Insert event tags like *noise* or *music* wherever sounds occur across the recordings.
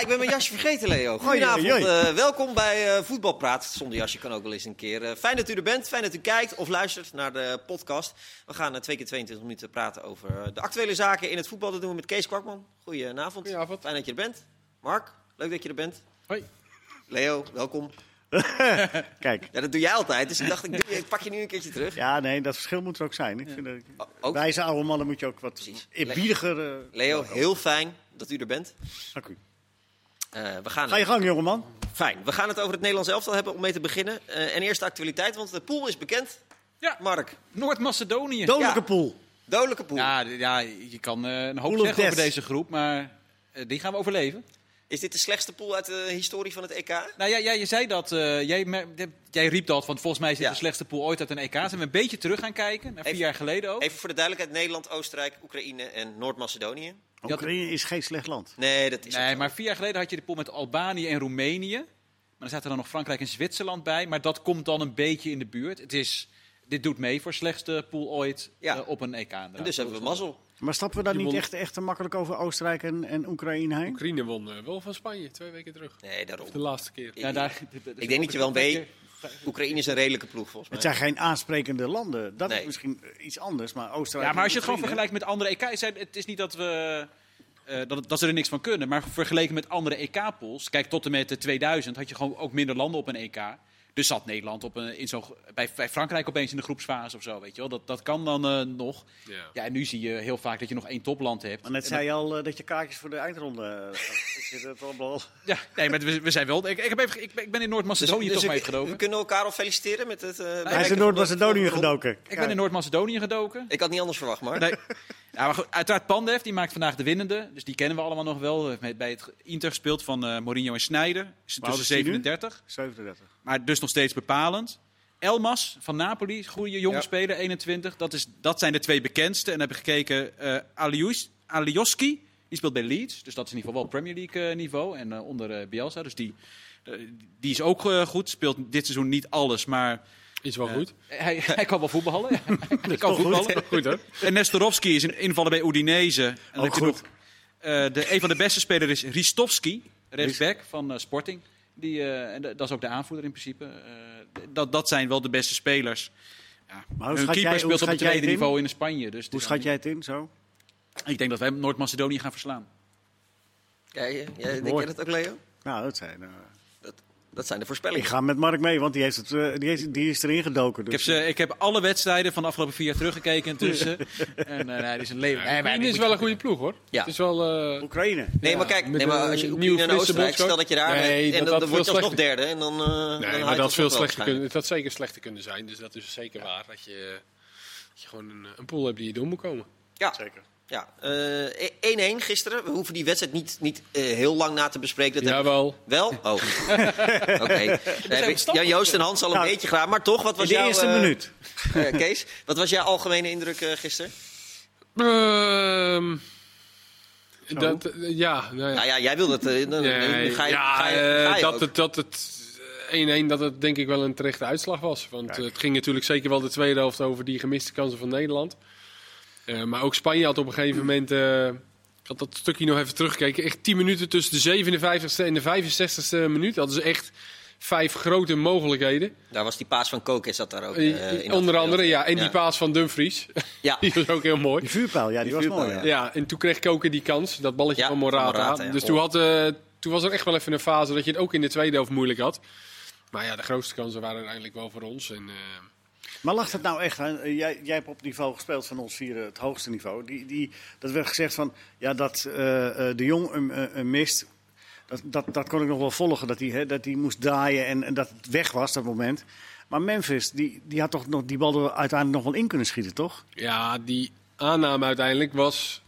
Ja, ik ben mijn jasje vergeten, Leo. Goedenavond, uh, welkom bij uh, Voetbalpraat. Zonder jasje kan ook wel eens een keer. Uh, fijn dat u er bent, fijn dat u kijkt of luistert naar de podcast. We gaan twee keer 22 minuten praten over de actuele zaken in het voetbal. Dat doen we met Kees Kwakman. Goedenavond. Goedenavond. Fijn dat je er bent. Mark, leuk dat je er bent. Hoi. Leo, welkom. *laughs* Kijk. Ja, dat doe jij altijd. Dus ik dacht, ik, ik, pak je nu een keertje terug. Ja, nee, dat verschil moet er ook zijn. Ik vind dat, ook? Wijze oude mannen moet je ook wat Precies. eerbiediger... Uh, Leo, heel fijn dat u er bent. Dank u. Uh, we gaan Ga je gang, jongeman. Fijn. We gaan het over het Nederlands elftal hebben om mee te beginnen. Uh, en eerst de actualiteit, want de pool is bekend. Ja. Mark. Noord-Macedonië. Dodelijke ja. pool. Dodelijke pool. Ja, ja je kan een hoop pool zeggen over deze groep, maar die gaan we overleven. Is dit de slechtste pool uit de historie van het EK? Nou ja, ja je zei dat. Uh, jij, jij, riep dat, want volgens mij is dit ja. de slechtste pool ooit uit een EK. Zijn we een beetje terug gaan kijken, naar vier jaar geleden ook. Even voor de duidelijkheid: Nederland, Oostenrijk, Oekraïne en Noord-Macedonië. Oekraïne is geen slecht land. Nee, dat is Nee, maar vier jaar geleden had je de pool met Albanië en Roemenië. Maar dan zaten er dan nog Frankrijk en Zwitserland bij. Maar dat komt dan een beetje in de buurt. Het is, dit doet mee voor slechtste pool ooit ja. uh, op een EK. En dus hebben we mazzel. Maar stappen we daar niet echt, echt te makkelijk over Oostenrijk en, en Oekraïne heen? Oekraïne won uh, wel van Spanje twee weken terug. Nee, daarom. Of de laatste keer. Ja, daar, ik denk dat je wel *laughs* weet. Oekraïne is een redelijke ploeg volgens mij. Het zijn geen aansprekende landen. Dat nee. is misschien iets anders. Maar Oostenrijk. Ja, maar als je het gewoon vergelijkt met andere EK's, het is niet dat we. Uh, dat, dat, ze er niks van kunnen. Maar vergeleken met andere EK-pools, kijk tot en met de 2000 had je gewoon ook minder landen op een EK. Dus zat Nederland op een, in zo, bij, bij, Frankrijk opeens in de groepsfase of zo, weet je wel. Dat, dat kan dan uh, nog. Ja. ja. en nu zie je heel vaak dat je nog één topland hebt. Maar net zei je al uh, dat je kaartjes voor de eindronde... *laughs* Dat allemaal... Ja, nee, maar we, we zijn wel... Ik, ik, heb even, ik, ik ben in Noord-Macedonië dus, toch dus mee gedoken. We kunnen elkaar al feliciteren met het... Hij is in Noord-Macedonië gedoken. Ik ben in Noord-Macedonië gedoken. Ik had niet anders verwacht, maar... Nee. *laughs* Ja, maar goed, uiteraard Pandev, die maakt vandaag de winnende. Dus die kennen we allemaal nog wel. Bij het Inter gespeeld van uh, Mourinho en Snijder. Is tussen 37. 37. Maar dus nog steeds bepalend. Elmas van Napoli, goede jonge ja. speler, 21. Dat, is, dat zijn de twee bekendste. En dan heb ik gekeken, uh, Alius, Alioski, die speelt bij Leeds. Dus dat is in ieder geval wel Premier League uh, niveau. En onder Bielsa, dus die, die is ook goed. Speelt dit seizoen niet alles, maar... Is wel goed. Hij, *laughs* hij kan wel voetballen. *laughs* Hij kan voetballen. Goed, goed hoor. En Nestorovski is een invaller bij Udinese. En dan heb je nog, de, een van de beste spelers is Ristovski, rechtsback van Sporting. Die, uh, en dat is ook de aanvoerder in principe. Uh, dat, dat zijn wel de beste spelers. Ja. Maar hoe keeper jij, speelt op het tweede niveau in Spanje. Dus hoe schat jij het in zo? Ik denk dat wij Noord-Macedonië gaan verslaan. Jij, jij denk je dat ook, Leo? Nou, dat zijn... Uh... Dat zijn de voorspellingen. Ik ga met Mark mee, want die, heeft het, uh, die, is, die is erin gedoken. Dus. Ik, heb ze, ik heb alle wedstrijden van de afgelopen vier jaar teruggekeken intussen. *laughs* en uh, nee, is een leven. Ja, nee, is wel een goede ploeg hoor. Ja. Het is wel, uh, Oekraïne. Nee, maar kijk, nee, maar als je Oekraïne en Oostenrijk, stel dat je daar nee, en dan, dan word je alsnog derde. En dan, nee, dan maar dat, veel slechter kunnen, dat zeker slechter kunnen zijn. Dus dat is zeker waar. Dat je, dat je gewoon een, een pool hebt die je door moet komen. Ja, zeker. Ja, 1-1 uh, gisteren. We hoeven die wedstrijd niet, niet uh, heel lang na te bespreken. Dat Jawel. Wel? Oh. *laughs* Oké. Okay. Jan Joost en Hans al een nou, beetje graag. Maar toch, wat was de jouw... De eerste uh, minuut. *laughs* Kees, wat was jouw algemene indruk gisteren? Ehm, dat, ja, nou ja. Nou ja, jij. Dan, ga je, ja, ga je, ga je dat, het, dat het 1-1 dat het denk ik wel een terechte uitslag was. Want Kijk. het ging natuurlijk zeker wel de tweede helft over die gemiste kansen van Nederland. Uh, maar ook Spanje had op een gegeven moment. Uh, ik had dat stukje nog even teruggekeken. Echt 10 minuten tussen de 57ste en de 65ste minuut. Dat is echt vijf grote mogelijkheden. Daar was die paas van Kokes zat daar ook. Uh, in onder andere, ja. En ja. die paas van Dumfries. *laughs* Ja. die was ook heel mooi. Die vuurpijl, ja, die, die was mooi. Ja. ja. en toen kreeg Koken die kans. Dat balletje ja, van Morata. Van Morata dus toen, had, toen was er echt wel even een fase dat je het ook in de tweede helft moeilijk had. Maar ja, de grootste kansen waren uiteindelijk wel voor ons. En, maar lag het nou echt aan? Jij, jij hebt op niveau gespeeld van ons vier het hoogste niveau. Die, die, dat werd gezegd van ja, dat uh, de jong een, een mist. Dat, dat, dat kon ik nog wel volgen, dat hij dat die moest draaien en, en dat het weg was dat moment. Maar Memphis, die, die had toch nog die bal er uiteindelijk nog wel in kunnen schieten, toch? Ja, die aanname uiteindelijk was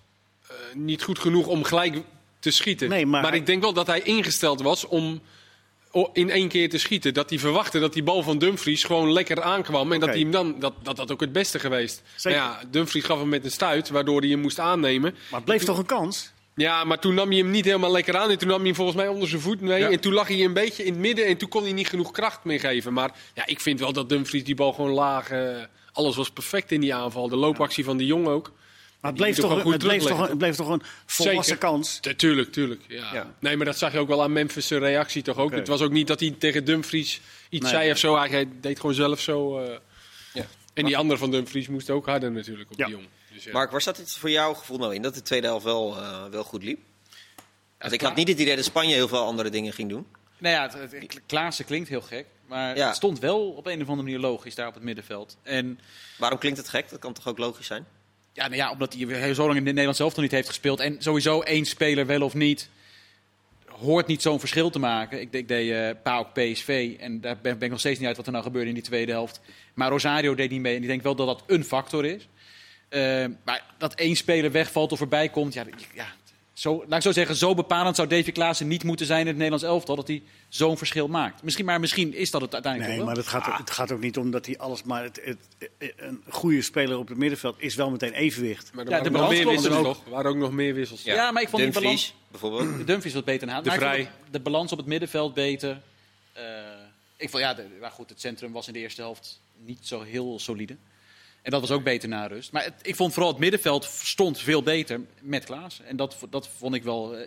uh, niet goed genoeg om gelijk te schieten. Nee, maar, maar hij... ik denk wel dat hij ingesteld was om in één keer te schieten. Dat hij verwachtte dat die bal van Dumfries gewoon lekker aankwam. En okay. dat hij hem dan, dat, dat dat ook het beste geweest. Maar ja, Dumfries gaf hem met een stuit, waardoor hij hem moest aannemen. Maar het bleef toen, toch een kans? Ja, maar toen nam hij hem niet helemaal lekker aan. En toen nam hij hem volgens mij onder zijn voet mee. Ja. En toen lag hij een beetje in het midden. En toen kon hij niet genoeg kracht meer geven. Maar ja, ik vind wel dat Dumfries die bal gewoon laag... Uh, alles was perfect in die aanval. De loopactie van de Jong ook. Maar het bleef, toch, het, bleef toch, het bleef toch een volwassen kans? Tuurlijk, tuurlijk. Ja. ja. Nee, maar dat zag je ook wel aan Memphis' reactie toch ook. Het was ook niet dat hij tegen Dumfries iets zei of zo. Hij deed gewoon zelf zo. Uh... Ja. En die andere van Dumfries moest ook harder natuurlijk op die jongen. Dus, Mark, waar staat het voor jouw gevoel nou in dat de tweede helft wel, uh, wel goed liep? Want ik had niet het idee dat Spanje heel veel andere dingen ging doen. Nou ja, het, het, Klaassen klinkt heel gek. Maar het stond wel op een of andere manier logisch daar op het middenveld. En, Waarom klinkt het gek? Dat kan toch ook logisch zijn? Ja, nou ja omdat hij zo lang in Nederland zelf nog niet heeft gespeeld. En sowieso één speler wel of niet hoort niet zo'n verschil te maken. Ik, ik deed uh, PAOK PSV en daar ben, ik nog steeds niet uit wat er nou gebeurde in die tweede helft. Maar Rosario deed niet mee en ik denk wel dat dat een factor is. Uh, maar dat één speler wegvalt of erbij komt, ja, ja, zo, laat ik zo zeggen, zo bepalend zou Davy Klaassen niet moeten zijn in het Nederlands elftal. Dat hij zo'n verschil maakt. Misschien, maar misschien is dat het uiteindelijk Nee, maar het gaat, het gaat ook niet om dat hij alles... Maar het, het, een goede speler op het middenveld is wel meteen evenwicht. Maar er ja, waren, de ook nog meer wissels nog. waren ook nog meer wissels. Ja, maar ik vond Dumfries, die balans... bijvoorbeeld. *clears throat* Dumfries wat beter aan. De, vrij. de balans op het middenveld beter. Uh, ik vond, ja, de, maar goed, het centrum was in de eerste helft niet zo heel solide. En dat was ook beter na rust. Maar ik vond vooral het middenveld stond veel beter met Klaas. En dat, dat vond ik wel. Uh,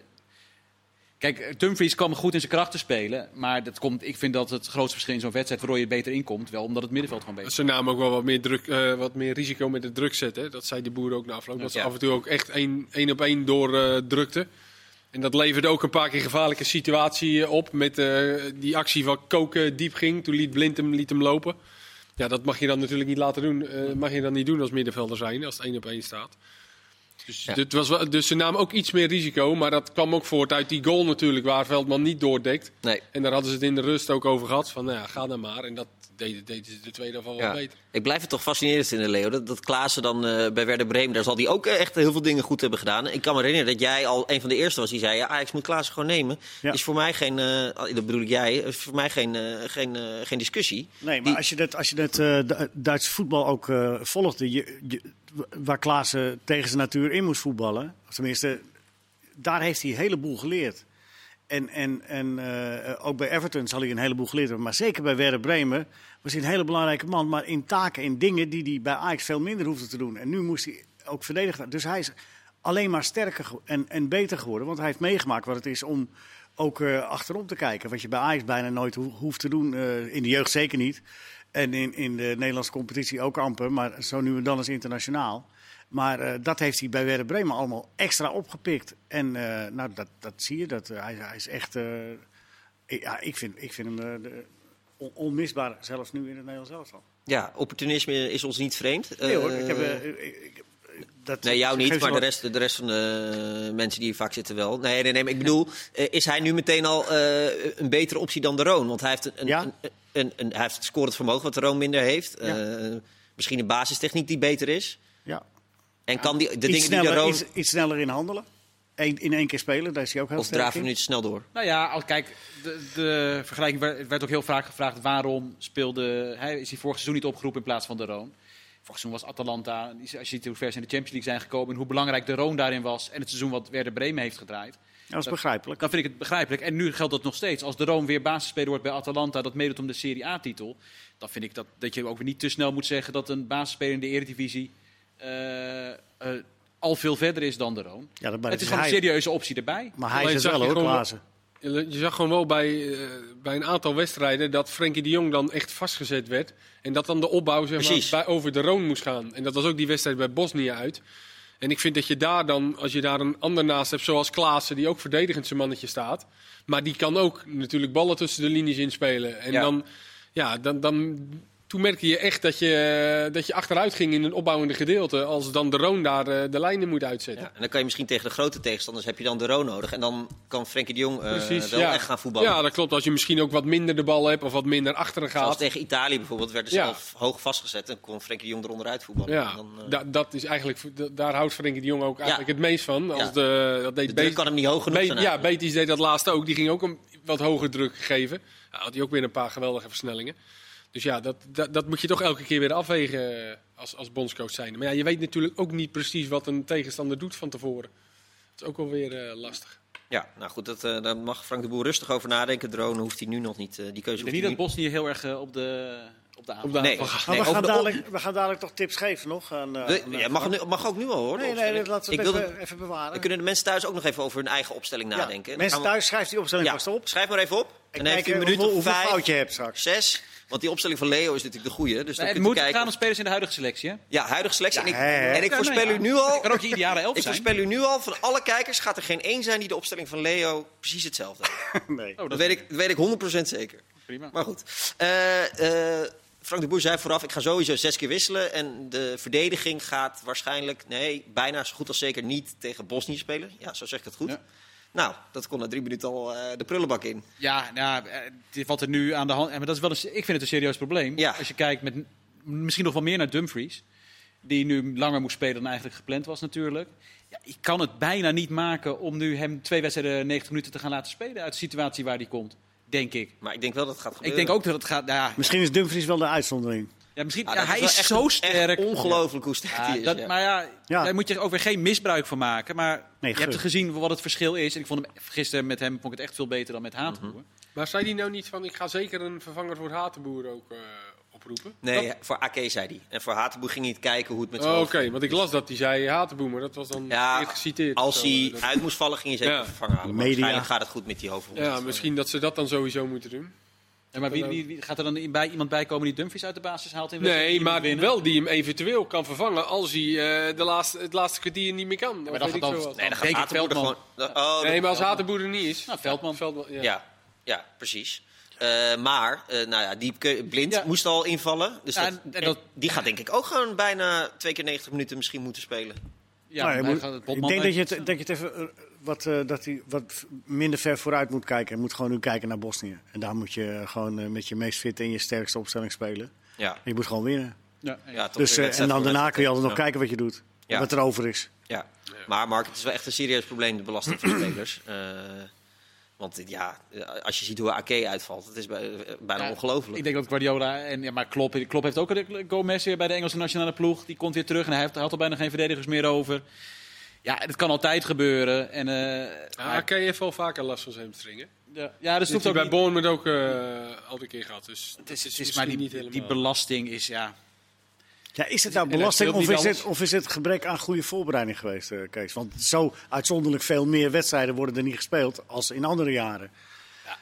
kijk, Dumfries kwam goed in zijn krachten spelen. Maar dat komt, ik vind dat het grootste verschil in zo'n wedstrijd waardoor je beter inkomt, wel omdat het middenveld gewoon beter is. Ze namen ook wel wat meer, druk, uh, wat meer risico met de druk zetten. Dat zei de boer ook na afloop. Dat ze af en toe ook echt één, één op één doordrukten. Uh, en dat leverde ook een paar keer gevaarlijke situatie op. Met die actie van Koken diep ging. Toen liet Blind hem, liet hem lopen. Ja, dat mag je dan natuurlijk niet laten doen. Uh, mag je dan niet doen als middenvelder zijn, als het één op één staat. Dus, ja. dit was wel, dus ze namen ook iets meer risico. Maar dat kwam ook voort uit die goal natuurlijk, waar Veldman niet doordekt. Nee. En daar hadden ze het in de rust ook over gehad. Van, nou ja, ga dan maar. En dat deden deed ze de tweede van wel beter. Ik blijf het toch fascinerend vinden, Leo. Dat, dat Klaassen dan uh, bij Werder Bremen, daar zal hij ook echt heel veel dingen goed hebben gedaan. Ik kan me herinneren dat jij al een van de eerste was die zei... Ja, Ajax moet Klaassen gewoon nemen. Ja. Is voor mij geen, uh, dat bedoel ik jij, is voor mij geen, uh, geen, geen discussie. Nee, maar die... als je dat, als je dat voetbal ook volgde... Je, je, waar Klaassen tegen zijn natuur in moest voetballen... tenminste, daar heeft hij een heleboel geleerd. En, en, en uh, ook bij Everton zal hij een heleboel geleerd hebben. Maar zeker bij Werder Bremen was hij een hele belangrijke man. Maar in taken, in dingen die hij bij Ajax veel minder hoefde te doen. En nu moest hij ook verdedigen. Dus hij is alleen maar sterker en, en beter geworden. Want hij heeft meegemaakt wat het is om ook uh, achterom te kijken. Wat je bij Ajax bijna nooit ho hoeft te doen. Uh, in de jeugd zeker niet. En in, in de Nederlandse competitie ook amper. Maar zo nu en dan is internationaal. Maar uh, dat heeft hij bij Werder Bremen allemaal extra opgepikt. En uh, nou, dat, dat zie je. Dat, uh, hij, hij, is echt. ja, ik vind, ik vind hem on, onmisbaar, zelfs nu in het Nederlands elftal. Ja, opportunisme is ons niet vreemd. Nee hoor, ik heb, ik, dat, nee, jou niet, maar de rest, de rest van de mensen die hier vaak zitten wel. Nee, nee, nee, maar ik bedoel, is hij nu meteen al een betere optie dan de Roon? Want hij heeft, een, ja? een, een, een, hij heeft scorend vermogen wat de Roon minder heeft. Ja. misschien een basistechniek die beter is. Ja. En kan die, de iets dingen sneller, die de Roon... iets, iets, sneller in handelen? Eén, in één keer spelen, daar is hij ook heel of sterk draven in. we nu snel door? Nou ja, als, kijk, de, de vergelijking werd, werd, ook heel vaak gevraagd... waarom speelde, hij, is hij vorig seizoen niet opgeroepen in plaats van de Roon? Vorig seizoen was Atalanta, als je ziet hoe ver ze in de Champions League zijn gekomen... en hoe belangrijk de Roon daarin was... en het seizoen wat Werder Bremen heeft gedraaid... Dat is begrijpelijk. Dan vind ik het begrijpelijk. En nu geldt dat nog steeds. Als de Roon weer basisspeler wordt bij Atalanta, dat meedoet om de Serie A-titel... dan vind ik dat, dat je ook weer niet te snel moet zeggen dat een basisspeler in de Eredivisie... Uh, uh, al veel verder is dan de Roon. Ja, dat het is gewoon een serieuze optie erbij. Maar hij is het wel hoor, Klaassen. Je zag gewoon wel bij, uh, bij een aantal wedstrijden dat Frenkie de Jong dan echt vastgezet werd. En dat dan de opbouw zeg maar, bij, over de Roon moest gaan. En dat was ook die wedstrijd bij Bosnië uit. En ik vind dat je daar dan, als je daar een ander naast hebt, zoals Klaassen, die ook verdedigend zijn mannetje staat. Maar die kan ook natuurlijk ballen tussen de linies inspelen. En ja. dan, ja, dan, dan toen merkte je echt dat je, dat je achteruit ging in een opbouwende gedeelte. Als dan de Roon daar uh, de lijnen moet uitzetten. Ja, en dan kan je misschien tegen de grote tegenstanders heb je dan de Roon nodig. En dan kan Frenkie de Jong uh, Precies, wel ja. echt gaan voetballen. Ja, dat klopt. Als je misschien ook wat minder de bal hebt of wat minder achteren gaat. Zoals tegen Italië bijvoorbeeld werden ze zelf hoog vastgezet. En kon Frenkie de Jong eronder uit voetballen. Ja, dan, uh... da dat is eigenlijk, daar houdt Frenkie de Jong ook eigenlijk het meest van. Als de, dat deed de druk kan hem niet hoog genoeg Be zijn. Ja, Betis deed dat laatste ook. Die ging ook een wat hoger druk geven. Ja, had hij ook weer een paar geweldige versnellingen. Dus ja, dat, dat, dat, moet je toch elke keer weer afwegen als, als bondscoach zijn. Maar ja, je weet natuurlijk ook niet precies wat een tegenstander doet van tevoren. Dat is ook wel weer uh, lastig. Ja, nou goed, dat, uh, daar mag Frank de Boer rustig over nadenken. Drone hoeft hij nu nog niet, uh, die keuze Ik denk niet dat Bosnië heel erg op de op de avond. Op de Nee. we, gaan de- dadelijk, we gaan dadelijk toch tips geven nog. Aan, eh, We- aan, ja, mag, nu- mag ook nu al hoor. Nee, nee, opstelling. laten we Ik het wilde- even, even bewaren. Dan kunnen de mensen thuis ook nog even over hun eigen opstelling Ja, nadenken. Mensen we- thuis, schrijf die opstelling Ja, vast op. schrijf maar even op. En dan u kijken een minuut of vijf, fout je hebt straks. zes. Want die opstelling van Leo is natuurlijk de goede. Dus dan het moet kijken. gaan om spelers in de huidige selectie. Hè? Ja, huidige selectie. Ja, en ik, en ik Ja, voorspel nee, u nu al... kan ook je ideale elf *laughs* Ik zijn. voorspel u nu al, van alle kijkers gaat er geen één zijn die de opstelling van Leo precies hetzelfde heeft. *laughs* Nee. Oh, Dat weet ik, dat weet ik 100% zeker. Prima. Maar goed. Eh, eh, Frank de Boer zei vooraf, ik ga sowieso zes keer wisselen. En de verdediging gaat waarschijnlijk, nee, bijna zo goed als zeker niet tegen Bosnië spelen. Ja, zo zeg ik het goed. Ja. Nou, dat kon na drie minuten al eh, de prullenbak in. Ja, nou, eh, dit- wat er nu aan de hand... Maar dat is wel een, ik vind het een serieus probleem. Ja. Als je kijkt met misschien nog wel meer naar Dumfries. Die nu langer moest spelen dan eigenlijk gepland was natuurlijk. Ja, ik kan het bijna niet maken om nu hem twee wedstrijden 90 minuten te gaan laten spelen. Uit de situatie waar hij komt. Denk ik. Maar ik denk wel dat het gaat Ik gebeuren. denk ook dat het gaat... Nou ja, Misschien is Dumfries wel de uitzondering. Ja, misschien, Ah, ja, hij is echt- zo echt sterk. ongelooflijk hoe sterk Ja, hij is. dat, ja. Maar ja, Ja. daar moet je ook weer geen misbruik van maken. Maar Nee, je hebt gezien wat het verschil is. En ik vond hem gisteren met hem vond ik het echt veel beter dan met Hatenboer. Mhm. Maar zei die nou niet van, ik ga zeker een vervanger voor Hatenboer ook eh, oproepen? Nee, voor AK zei hij. En voor Hatenboer ging hij het kijken hoe het met zijn Oh, Oké, want ik las dat hij zei Hatenboer, maar dat was dan Ja, geciteerd. Als zo. hij Dat- uit moest vallen, ging hij zeker Ja. een vervanger halen. Maar Media. waarschijnlijk gaat het goed met die hoofdrol. Ja, misschien dat ze dat dan sowieso moeten doen. Ja, maar wie, wie, wie- gaat er dan in- bij, iemand bij komen die Dumfries uit de basis haalt? In Nee, maar winnen? wel die hem eventueel kan vervangen als hij eh, de laatste, het laatste kwartier niet meer kan. Of dat weet gaat dan-. Nee, dan gaat Hatenboer er gewoon... Oh, Nee, maar als Hatenboer er niet is... Nou, Veldman. Veldman ja. Ja, ja precies. Eh, maar, eh, nou ja, die Blind Ja. moest al invallen. Dus Ja, dat, en- en dat- die gaat denk ik ook gewoon bijna twee keer 90 minuten misschien moeten spelen. Ja, Nou, moet- gaat het ik denk dat je, uit- het, dat je het even eh, wat, eh, dat hij wat minder ver vooruit moet kijken. Je moet gewoon nu kijken naar Bosnië. En daar moet je gewoon eh, met je meest fitte en je sterkste opstelling spelen. Ja, En je moet gewoon winnen. Ja, Dus, en dan daarna kun je altijd nog Ja. kijken wat je doet. Ja. Wat er over is. Ja. Maar Mark, het is wel echt een serieus probleem, de belasting van spelers. *clears throat* Eh, want ja, als je ziet hoe AK uitvalt, het is bij- eh, bijna Ja, ongelooflijk. Ik denk dat Guardiola en ja, maar Klopp, Klopp heeft ook een Gomez weer bij de Engelse nationale ploeg. Die komt weer terug en hij heeft, hij had al bijna geen verdedigers meer over. Ja, het kan altijd gebeuren. En, eh, Ja, heeft wel vaker last van zijn hamstringen. ja, ja, dus Dat het ook bij. Bournemouth ook eh, al een keer gehad. Dus Het is, het is misschien maar die, niet die belasting is ja. Ja, is het nou belasting of is, het, of is het gebrek aan goede voorbereiding geweest, eh, Kees? Want zo uitzonderlijk veel meer wedstrijden worden er niet gespeeld als in andere jaren.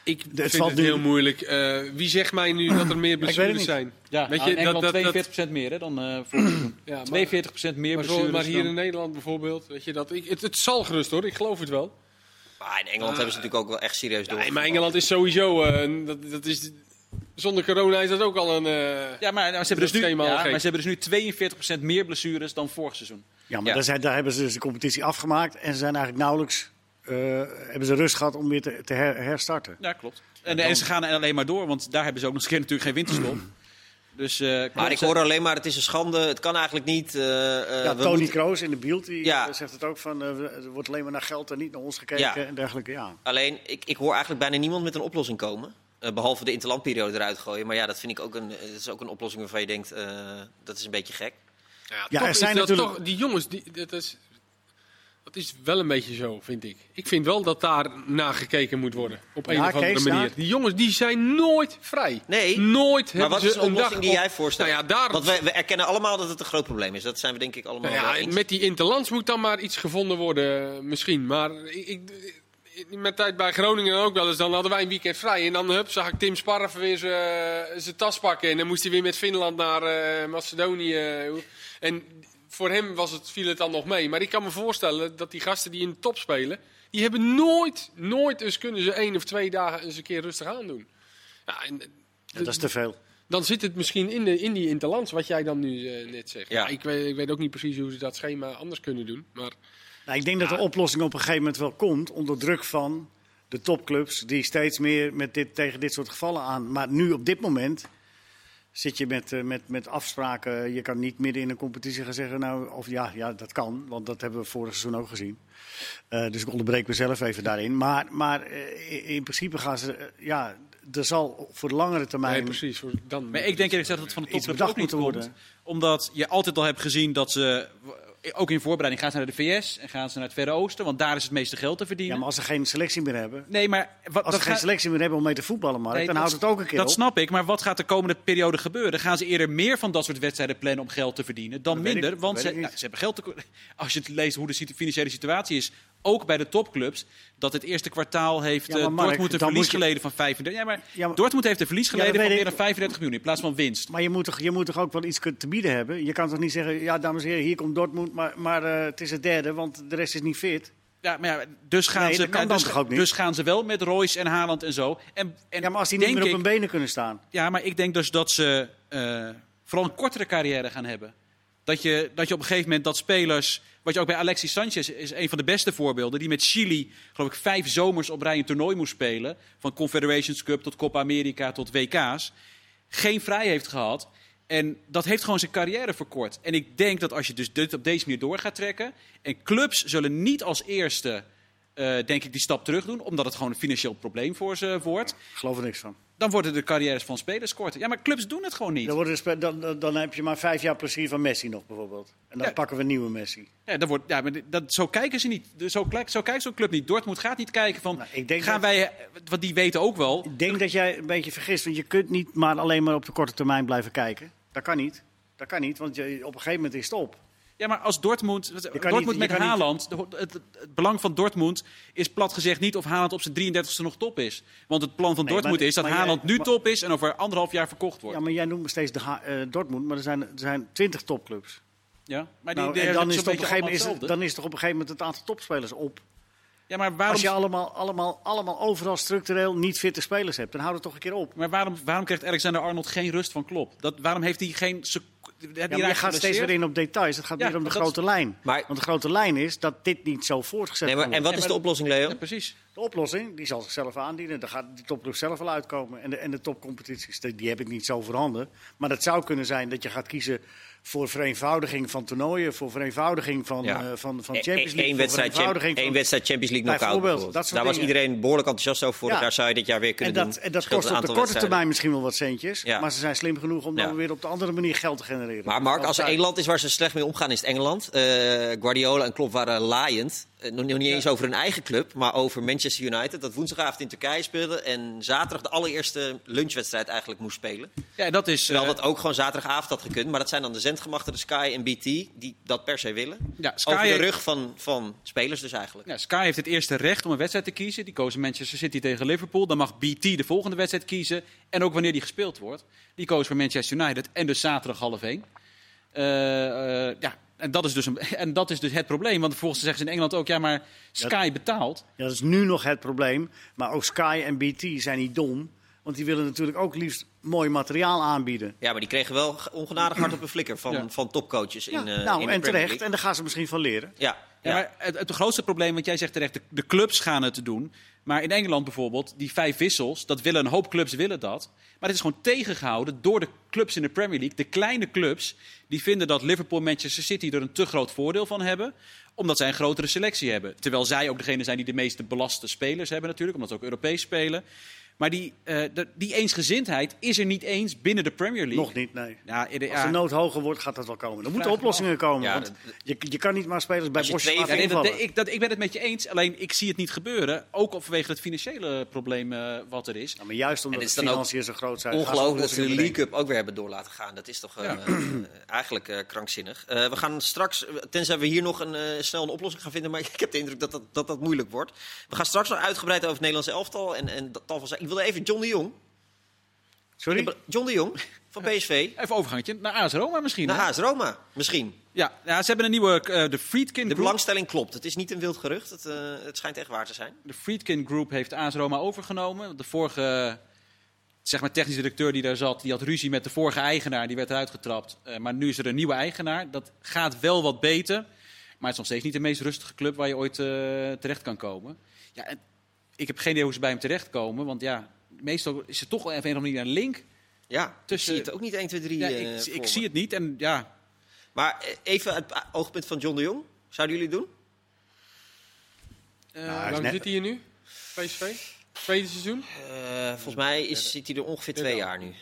Ik Het vind valt het nu- heel moeilijk. Eh, wie zegt mij nu dat er meer blessures zijn? Ja, Weet je, dat- dat- dat- 42% meer hè, dan eh vorig seizoen. *clears throat* Ja, maar- 42% meer Maar, blessures maar hier dan- in Nederland bijvoorbeeld, weet je dat? Ik, het, het zal gerust hoor, ik geloof het wel. Maar in Engeland hebben ze natuurlijk ook wel echt serieus door. Nee, maar Engeland is sowieso, eh, dat, dat is, zonder corona is dat ook al een... eh, Ja, maar, nou, ze, hebben Dat dus nu, ja, maar ze hebben dus nu 42% meer blessures dan vorig seizoen. Ja, maar Ja. Daar, zijn, daar hebben ze dus de competitie afgemaakt en ze zijn eigenlijk nauwelijks eh, hebben ze rust gehad om weer te, te her- herstarten. Ja, klopt. En, en ze gaan alleen maar door, want daar hebben ze ook nog eens een keer natuurlijk geen winterstop. *clears throat* Dus, eh, Maar ik ze- hoor alleen maar, het is een schande, het kan eigenlijk niet. eh, eh, Ja, Tony moeten- Kroos in de beeld die Ja. zegt het ook van eh, we- er wordt alleen maar naar geld en niet naar ons gekeken Ja. en dergelijke. Ja. Alleen, ik, ik hoor eigenlijk bijna niemand met een oplossing komen. Eh, behalve de interlandperiode eruit gooien. Maar ja, dat vind ik ook een, dat is ook een oplossing waarvan je denkt, eh, dat is een beetje gek. ja, Ja, toch er is zijn dat natuurlijk- toch, die jongens, die, dat, is, dat is wel een beetje zo, vind ik. Ik vind wel dat daar naar gekeken moet worden, op een Ja, of andere Kees, manier. daar- Die jongens, die zijn nooit vrij. Nee, Nooit Maar hebben wat ze is de een oplossing dag die op- jij voorstelt? Nou ja, daar, Want we, we erkennen allemaal dat het een groot probleem is. Dat zijn we denk ik allemaal Nou wel ja, eens. met die interlands moet dan maar iets gevonden worden, misschien. Maar ik, ik, mijn tijd bij Groningen ook wel eens, dan hadden wij een weekend vrij. En dan hup, zag ik Tim Sparf weer zijn zijn tas pakken. En dan moest hij weer met Finland naar eh, Macedonië. En voor hem was het, viel het dan nog mee. Maar ik kan me voorstellen dat die gasten die in de top spelen... die hebben nooit, nooit eens kunnen ze één of twee dagen eens een keer rustig aandoen. Ja, en, Ja, dat is te veel. dan zit het misschien in, de, in die interlands, wat jij dan nu eh, net zegt. Ja. Ja. ik, weet, ik weet ook niet precies hoe ze dat schema anders kunnen doen. Maar Nou, ik denk dat de oplossing op een gegeven moment wel komt onder druk van de topclubs die steeds meer met dit, tegen dit soort gevallen aan. Maar nu op dit moment zit je met, eh, met, met afspraken. Je kan niet midden in een competitie gaan zeggen, nou, of ja, ja, dat kan, want dat hebben we vorig seizoen ook gezien. Eh, dus ik onderbreek mezelf even daarin. Maar, maar eh, in, in principe gaan ze, ja, er zal voor de langere termijn nee, precies. voor- Dan Maar ik denk eerlijk gezegd dat het van de bedacht ook niet komt. worden. Omdat je altijd al hebt gezien dat ze, ook in voorbereiding, gaan ze naar de VS en gaan ze naar het Verre Oosten. Want daar is het meeste geld te verdienen. Ja, maar als ze geen selectie meer hebben. Nee, maar wat, als ze geen selectie meer hebben om mee te voetballen, Mark, Nee, dan dat- houdt het ook een keer Dat op. snap ik, maar wat gaat de komende periode gebeuren? Gaan ze eerder meer van dat soort wedstrijden plannen om geld te verdienen dan Dat minder? ik- want ze, nou, ze hebben geld te, *laughs* Als je het leest hoe de financiële situatie is, ook bij de topclubs, dat het eerste kwartaal heeft Ja, eh, Mark, Dortmund een verlies je- geleden van 35. Ja, maar, Ja, maar- Dortmund heeft een verlies geleden van meer dan 35 miljoen in plaats van winst. Maar je moet, toch, je moet toch ook wel iets te bieden hebben? Je kan toch niet zeggen, ja dames en heren, hier komt Dortmund, maar, maar eh, het is het derde, want de rest is niet fit. Ja, maar ja, dus gaan Nee, ze, dan dus, dus gaan ze wel met Royce en Haaland en zo. En, en Ja, maar als die niet meer op hun benen kunnen staan. Ja, maar ik denk dus dat ze eh, vooral een kortere carrière gaan hebben. Dat je, dat je op een gegeven moment dat spelers. Wat je ook bij Alexis Sanchez is een van de beste voorbeelden. Die met Chili, geloof ik, vijf zomers op rij een toernooi moest spelen. Van Confederations Cup tot Copa America tot WK's. Geen vrij heeft gehad. En dat heeft gewoon zijn carrière verkort. En ik denk dat als je dus dit op deze manier door gaat trekken. En clubs zullen niet als eerste, eh, denk ik, die stap terug doen. Omdat het gewoon een financieel probleem voor ze wordt. Ik geloof er niks van. Dan worden de carrières van spelers korter. Ja, maar clubs doen het gewoon niet. Dan, worden dan, dan, dan heb je maar vijf jaar plezier van Messi nog bijvoorbeeld. En dan Ja. pakken we een nieuwe Messi. Ja, dat wordt, ja maar dat, zo kijken ze niet. Zo, zo kijkt zo'n club niet. Dortmund gaat niet kijken van, Nou, ik denk gaan dat- wij, want die weten ook wel. Ik denk dat jij een beetje vergist, want je kunt niet maar alleen maar op de korte termijn blijven kijken. Dat kan niet. Dat kan niet, want je, op een gegeven moment is het op. Ja, maar als Dortmund, Dortmund niet- met niet- Haaland, het, het belang van Dortmund is plat gezegd niet of Haaland op zijn 33ste nog top is. Want het plan van Nee, Dortmund maar- is dat jij- Haaland nu maar- top is en over anderhalf jaar verkocht wordt. Ja, maar jij noemt steeds de Ha- eh, Dortmund, maar er zijn, er zijn twintig topclubs. Ja, maar die, Nou, die dan is, het op een gegeven is dan is toch op een gegeven moment het aantal topspelers op. Ja, maar waarom, Als je allemaal, allemaal, allemaal overal structureel niet fitte spelers hebt, dan houdt het toch een keer op. maar waarom, waarom krijgt Alexander Arnold geen rust van Klopp? Dat, waarom heeft hij geen... sec- Ja, maar je gaat steeds weer in op details. Het gaat Ja, meer om de is- grote lijn. Maar- Want de grote lijn is dat dit niet zo voortgezet Nee, maar, kan en wat is de oplossing, Leo? Ja, precies. De oplossing die zal zichzelf aandienen. Daar gaat die topclub zelf wel uitkomen. En de, en de topcompetities, die, die heb ik niet zo voorhanden. Maar dat zou kunnen zijn dat je gaat kiezen voor vereenvoudiging van toernooien. Voor vereenvoudiging van, Ja. eh, van, van E- Champions e- League. één voor wedstrijd, vereenvoudiging wedstrijd Champions League knockout Bijvoorbeeld, dat Daar was iedereen behoorlijk enthousiast over. Vorig Ja. jaar zou je dit jaar weer En kunnen dat, doen. en dat kost op de korte termijn misschien wel wat centjes. Ja. Maar ze zijn slim genoeg om dan weer op de andere manier geld te genereren. Maar Mark, als er één land is waar ze slecht mee omgaan, is het Engeland. Eh, Guardiola en Klopp waren laaiend. Eh, nog, niet eens over hun eigen club, maar over Manchester United. Dat woensdagavond in Turkije speelde. En zaterdag de allereerste lunchwedstrijd eigenlijk moest spelen. Ja, dat is... Terwijl eh, dat ook gewoon zaterdagavond had gekund. Maar dat zijn dan de zendgemachten, de Sky en BT, die dat per se willen. ja, Sky Over de rug van, van spelers dus eigenlijk. Ja, Sky heeft het eerste recht om een wedstrijd te kiezen. Die kozen Manchester City tegen Liverpool. Dan mag BT de volgende wedstrijd kiezen. En ook wanneer die gespeeld wordt. Die koos voor Manchester United. En dus zaterdag half één. Eh, eh, ja, en dat, is dus een, en dat is dus het probleem. Want vervolgens zeggen ze in Engeland ook... Ja, maar Sky betaalt. Ja, dat is nu nog het probleem. Maar ook Sky en BT zijn niet dom. Want die willen natuurlijk ook liefst mooi materiaal aanbieden. Ja, maar die kregen wel ongenadig hard op een flikker van, Ja. van topcoaches in, eh, nou, in de en terecht. League. En daar gaan ze misschien van leren. Ja, Ja, ja. maar het, het grootste probleem, want jij zegt terecht, de, de clubs gaan het doen. Maar in Engeland bijvoorbeeld, die vijf wissels, dat willen een hoop clubs willen dat. Maar het is gewoon tegengehouden door de clubs in de Premier League. De kleine clubs, die vinden dat Liverpool en Manchester City er een te groot voordeel van hebben. Omdat zij een grotere selectie hebben. Terwijl zij ook degene zijn die de meeste belaste spelers hebben natuurlijk, omdat ze ook Europees spelen. Maar die, eh, de- die eensgezindheid is er niet eens binnen de Premier League. Nog niet, nee. Ja, in de- Als ja. de nood hoger wordt, gaat dat wel komen. Er moeten oplossingen komen. Ja, want je, je kan niet maar spelers bij Als je Bosch laten Ja, nee, dat, ik, dat, ik ben het met je eens, alleen ik zie het niet gebeuren. Ook vanwege het financiële probleem eh, wat er is. Ja, maar juist omdat de financiën zo groot zijn. Ongelooflijk dat ze de League Cup ook weer hebben door laten gaan. Dat is toch eh, eigenlijk eh, krankzinnig. Eh, we gaan straks, tenzij we hier nog een, eh, snel een oplossing gaan vinden, maar *laughs* ik heb de indruk dat dat, dat, dat moeilijk wordt. We gaan straks nog uitgebreid over het Nederlandse elftal en, en dat tal van zaken. Ik wilde even John de Jong. Sorry? John de Jong van PSV Even overgangetje naar AS Roma misschien. naar hè? AS Roma, misschien. Ja, ja, ze hebben een nieuwe, eh, de Friedkin De Group. belangstelling klopt. Het is niet een wild gerucht. Het, eh, het schijnt echt waar te zijn. De Friedkin Group heeft AS Roma overgenomen. De vorige zeg maar, technische directeur die daar zat, die had ruzie met de vorige eigenaar. Die werd eruit getrapt. Eh, maar nu is er een nieuwe eigenaar. Dat gaat wel wat beter. Maar het is nog steeds niet de meest rustige club waar je ooit terecht kan komen. Ja, ik heb geen idee hoe ze bij hem terechtkomen. Want ja, meestal is er toch wel even een of andere manier een link. Ja, Tussen- ik zie het ook niet 1, 2, 3 Ja, eh, ik, ik zie het niet. En ja, Maar eh, even het oogpunt van John de Jong. Zouden jullie het doen? Nou, net- zit hij hier nu? PSV? Tweede seizoen? Eh, volgens mij is, zit hij er ongeveer twee jaar nu.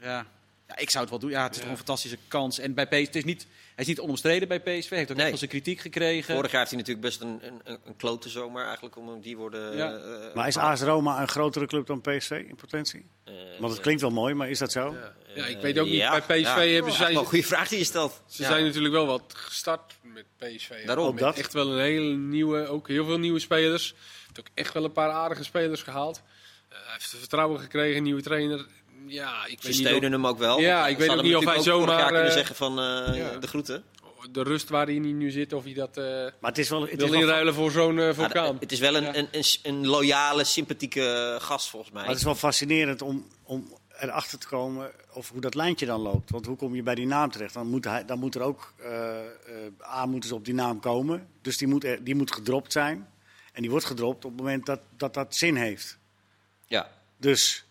ja. Ja, ik zou het wel doen. Ja, het is toch een fantastische kans. En bij PSV, het is niet, is niet onomstreden bij PSV. Hij heeft ook Nee. echt wel zijn kritiek gekregen. Vorig jaar heeft hij natuurlijk best een, een, een, klote zomer eigenlijk om hem die worden... Ja. eh, Maar is AS Roma een grotere club dan PSV in potentie? eh, Want het klinkt wel mooi, maar is dat zo? Ja. Ja, ik weet ook niet. ja, bij PSV ja. hebben wel een goede vraag die je stelt. ze Ja. zijn natuurlijk wel wat gestart met PSV. Daarom. Ook Met dat. echt wel een hele nieuwe, ook heel veel nieuwe spelers. Heeft ook echt wel een paar aardige spelers gehaald. Eh, hij heeft vertrouwen gekregen, nieuwe trainer. Ja, ik niet steunen hem ook wel. Ja, ik Ze weet ook niet of hij vorig jaar zomaar, kunnen eh, zeggen van eh, ja. de groeten. de rust waar hij nu zit, of hij dat eh, Maar het is wel, het is wil inruilen voor zo'n Ja, vulkaan. het is wel een, Ja. een, een, een loyale, sympathieke gast volgens mij. maar het is wel fascinerend om, om erachter te komen of hoe dat lijntje dan loopt. Want hoe kom je bij die naam terecht? Dan moet, hij, dan moet er ook, eh, eh, A, moeten ze op die naam komen. Dus die moet, er- die moet gedropt zijn. En die wordt gedropt op het moment dat dat, dat zin heeft. Ja. Dus